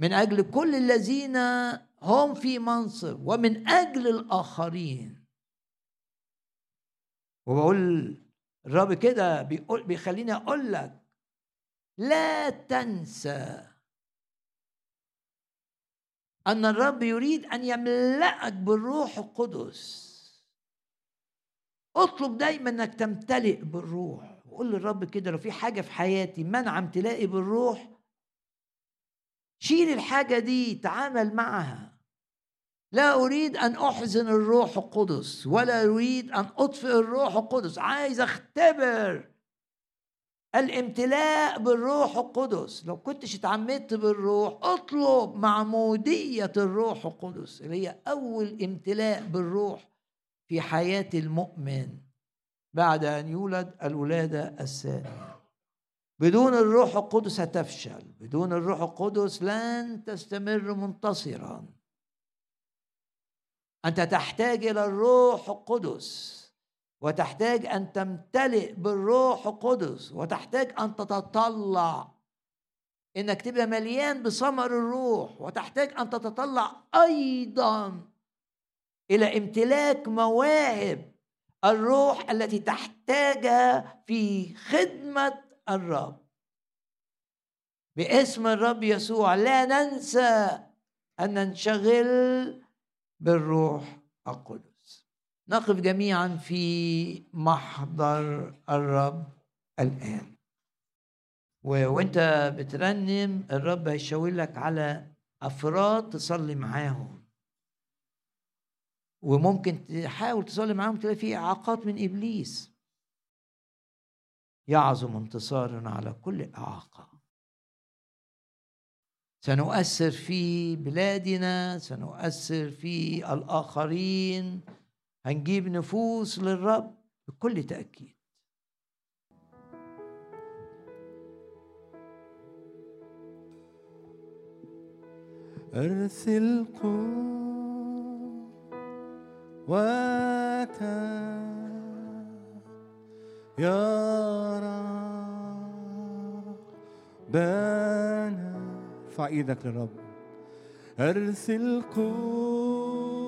من أجل كل الذين هم في منصب ومن أجل الآخرين. وبقول الرب كده بيقول بيخليني أقول لك لا تنسى. أن الرب يريد أن يملأك بالروح القدس. اطلب دايما إنك تمتلئ بالروح. وقول للرب كده لو في حاجة في حياتي منع امتلائي بالروح شيل الحاجة دي تعامل معها. لا أريد أن أحزن الروح القدس ولا أريد أن أطفئ الروح القدس. عايز أختبر الامتلاء بالروح القدس. لو كنتش اتعمدت بالروح اطلب معمودية الروح القدس اللي هي أول امتلاء بالروح في حياة المؤمن بعد أن يولد الولادة الثانية. بدون الروح القدس هتفشل. بدون الروح القدس لن تستمر منتصرا. أنت تحتاج إلى الروح القدس. وتحتاج أن تمتلئ بالروح القدس وتحتاج أن تتطلع. إنك تبقى مليان بثمر الروح وتحتاج أن تتطلع أيضا إلى امتلاك مواهب الروح التي تحتاجها في خدمة الرب. باسم الرب يسوع لا ننسى أن ننشغل بالروح القدس. نقف جميعا في محضر الرب الآن. وانت بترنم الرب هيشاور لك على أفراد تصلي معاهم. وممكن تحاول تصلي معاهم تلاقي في إعاقات من إبليس. يعظم انتصارنا على كل إعاقة. سنؤثر في بلادنا سنؤثر في الآخرين. هنجيب نفوس للرب بكل تأكيد. أرسل قوتا يا ربنا. ارفع إيدك للرب. أرسل قوتا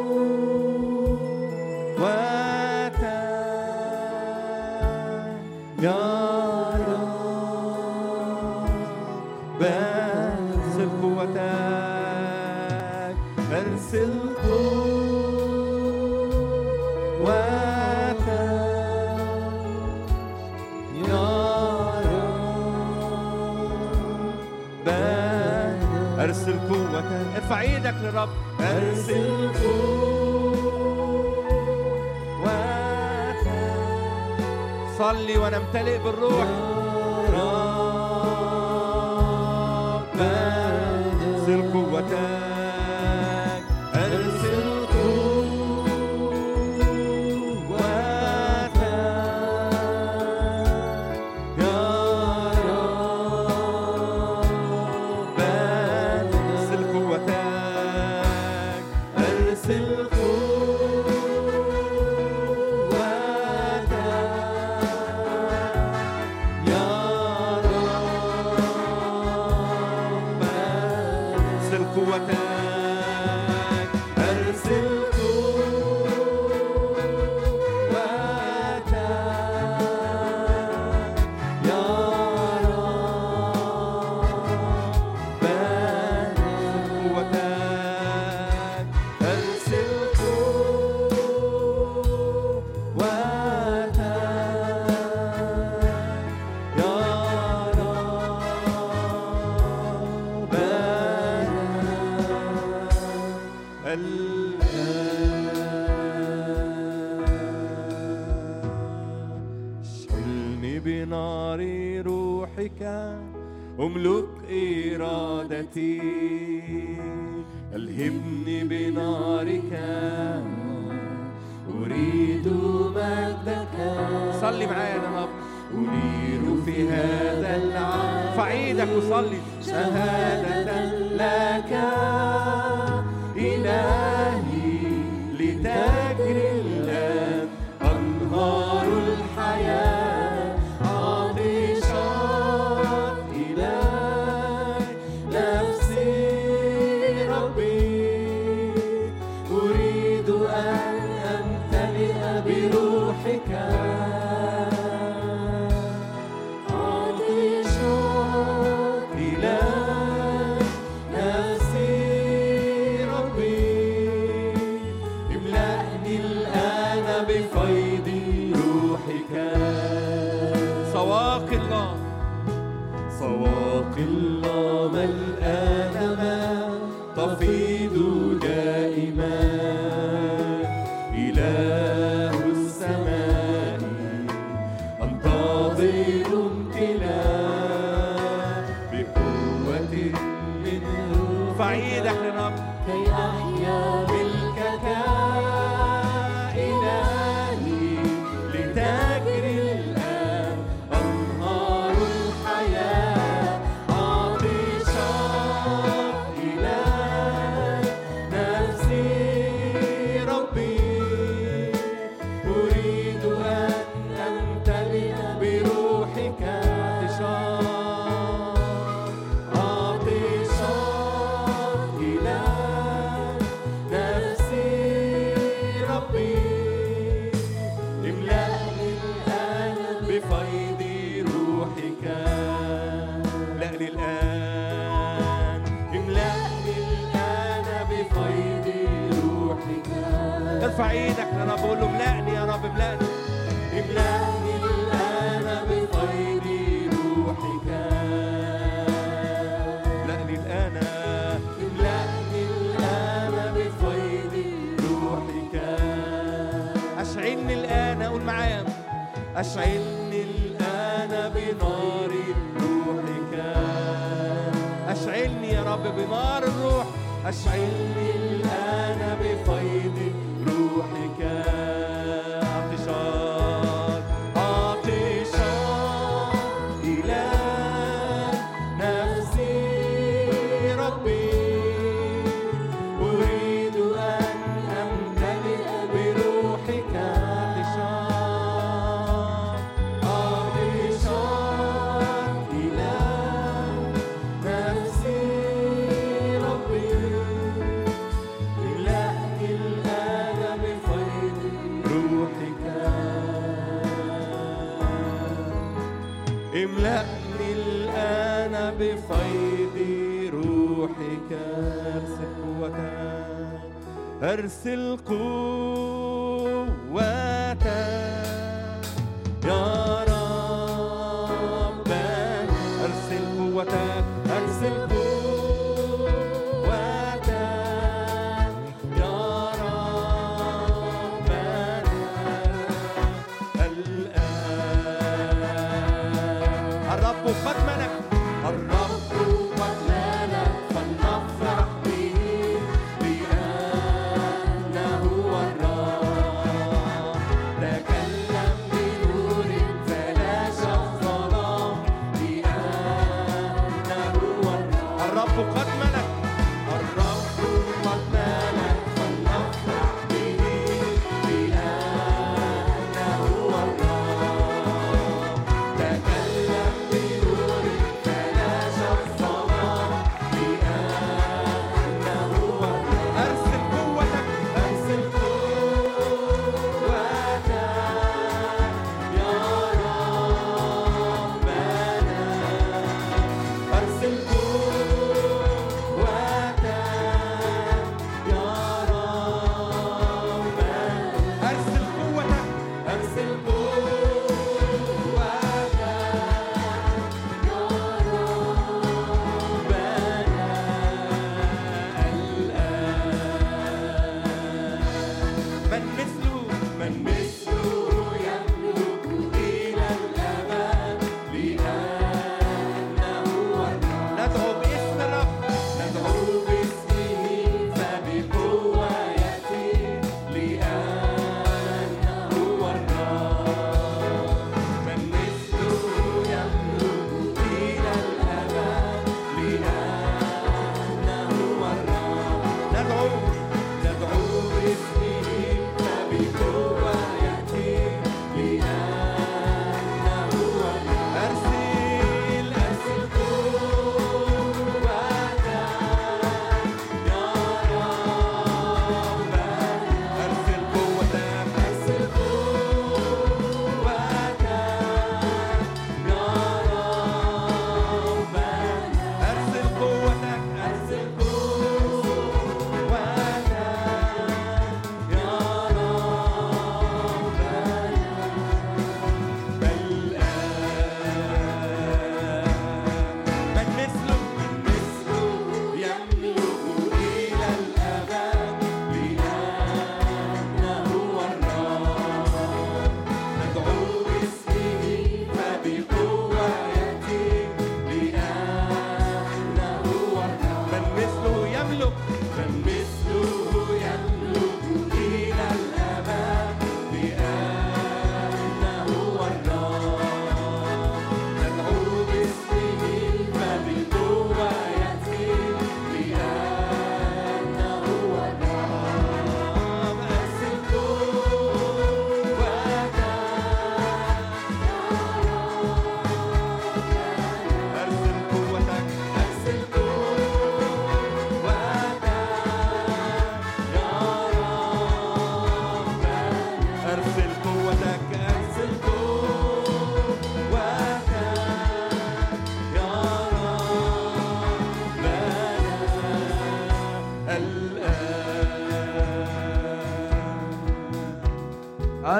ارفع إيدك للرب. ارسل صلي وأنا امتلئ بالروح. فعيدك وصلي شهادة بعيد إحنا أشعلني الآن بنار روحك أشعلني يا رب بنار الروح. أشعلني درس قوة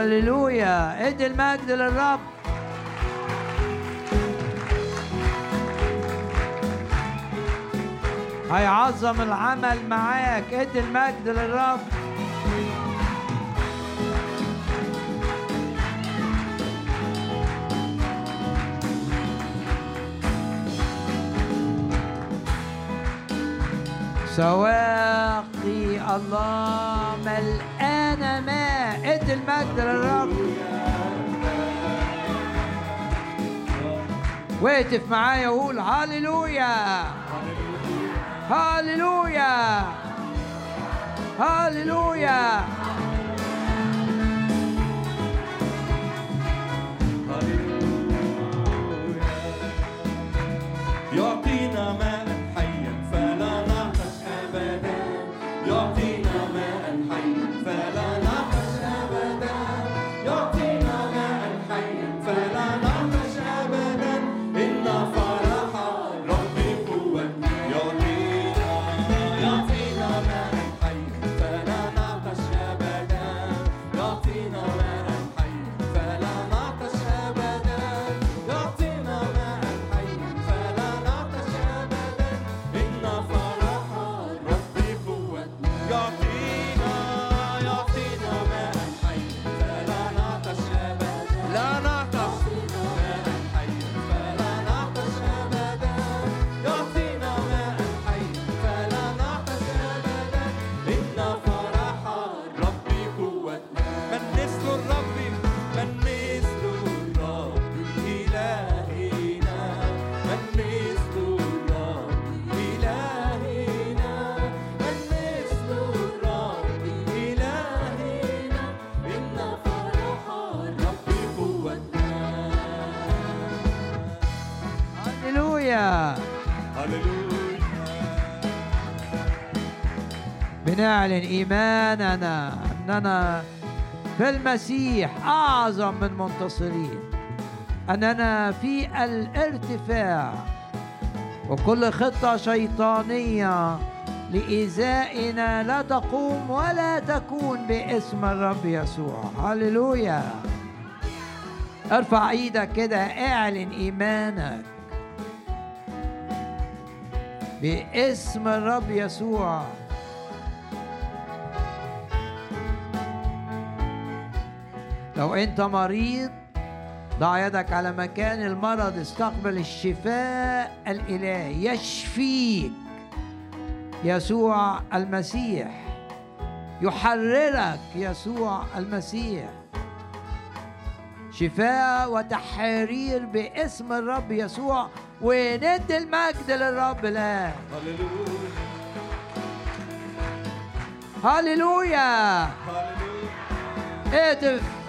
هللويا. ادي المجد للرب. هيعظم العمل معاك. ادي المجد للرب. سواقي المجد للرب واقف معايا وقول هاليلويا هاليلويا هاليلويا بنعلن ايماننا أننا في المسيح أعظم من منتصرين. أننا في الارتفاع. وكل خطة شيطانية لإيذائنا لا تقوم ولا تكون باسم الرب يسوع. هللويا. ارفع إيدك كده اعلن إيمانك باسم الرب يسوع. لو انت مريض ضع يدك على مكان المرض استقبل الشفاء الإلهي يشفيك. يسوع المسيح يحررك يسوع المسيح. شفاء وتحرير باسم الرب يسوع وندي المجد للرب الان هللويا. هللويا. اهتف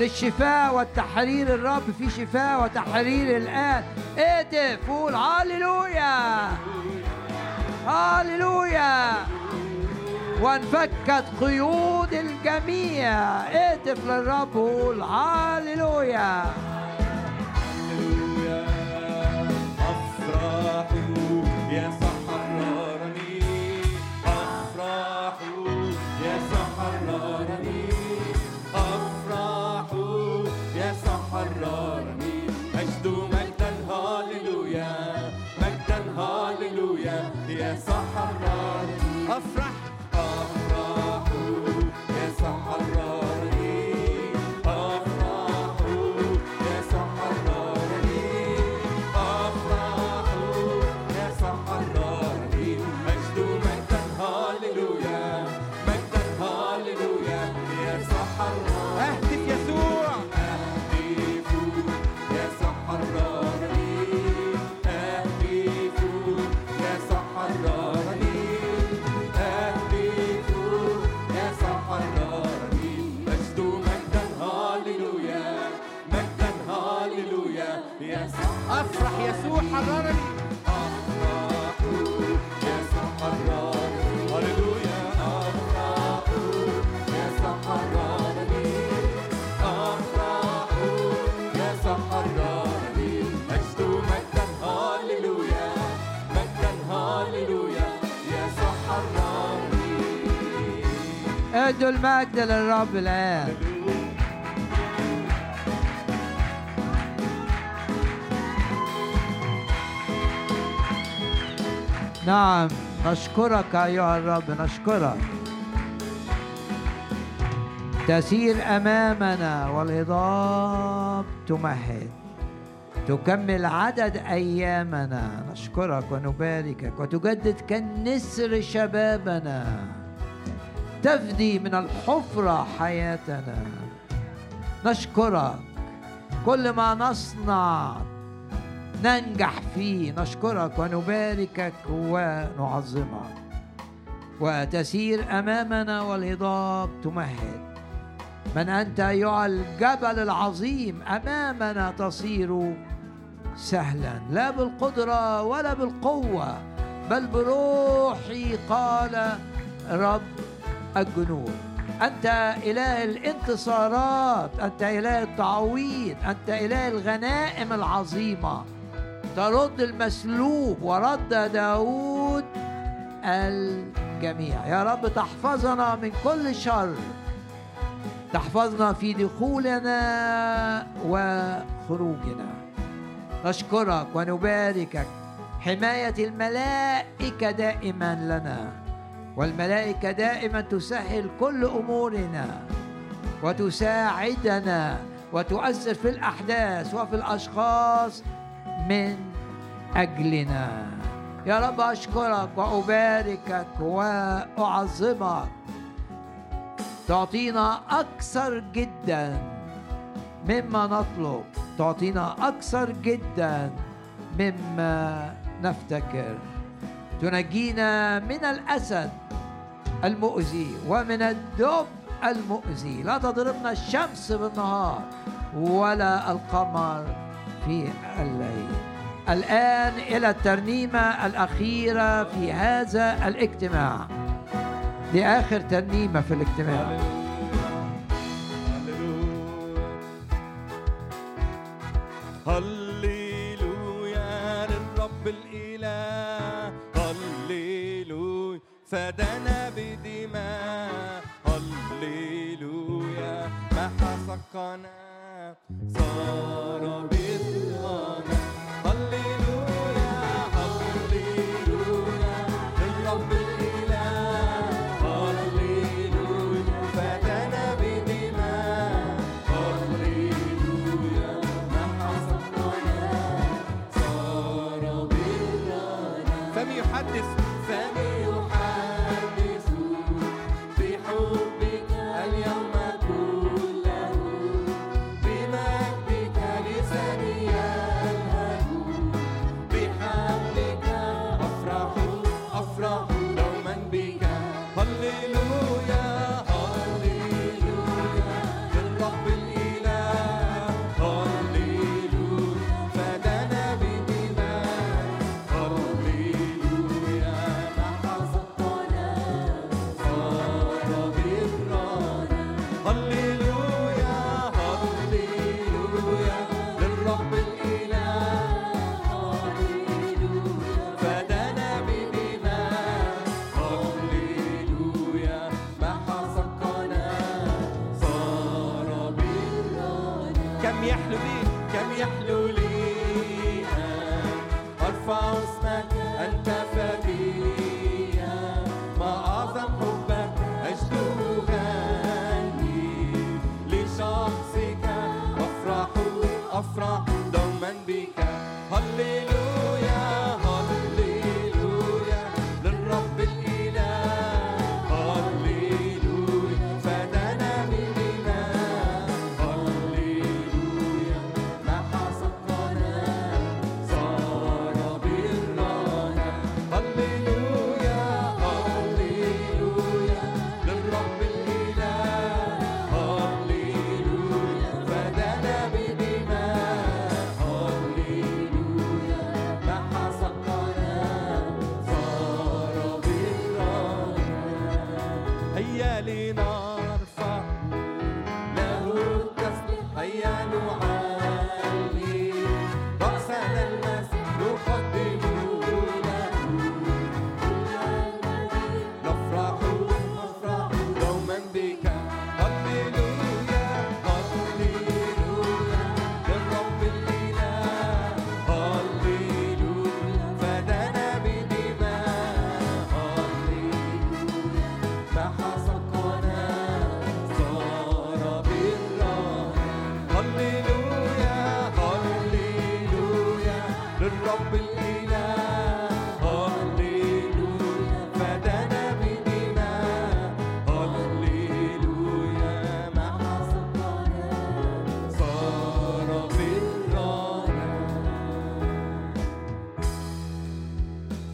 للشفاء والتحرير الرب في شفاء وتحرير الآن. اهتف قول هللويا! هللويا! وانفكت قيود الجميع. اهتف للرب هللويا هللويا! المجد للرب الآن. نعم نشكرك أيها الرب نشكرك. تسير أمامنا والهضاب تمهد. تكمل عدد أيامنا. نشكرك ونباركك. وتجدد كالنسر شبابنا. تفدي من الحفرة حياتنا. نشكرك. كل ما نصنع ننجح فيه. نشكرك ونباركك ونعظمك. وتسير أمامنا والهضاب تمهد. من أنت أيها الجبل العظيم أمامنا تصير سهلا. لا بالقدرة ولا بالقوة بل بروحي قال رب الجنود أنت إله الانتصارات أنت إله التعويض أنت إله الغنائم العظيمة. ترد المسلوب ورد داود الجميع. يا رب تحفظنا من كل شر. تحفظنا في دخولنا وخروجنا. نشكرك ونباركك. حماية الملائكة دائما لنا. والملائكة دائما تسهل كل أمورنا وتساعدنا وتؤثر في الأحداث وفي الأشخاص من أجلنا. يا رب أشكرك وأباركك وأعظمك. تعطينا أكثر جدا مما نطلب. تعطينا أكثر جدا مما نفتكر. تنجينا من الأسد المؤذي ومن الدب المؤذي. لا تضربنا الشمس بالنهار ولا القمر في الليل. الآن إلى الترنيمة الأخيرة في هذا الاجتماع. آخر ترنيمة في الاجتماع. هللويا للرب الإله. فدنا بدماء. هللويا. محى سقنا صار بالغنى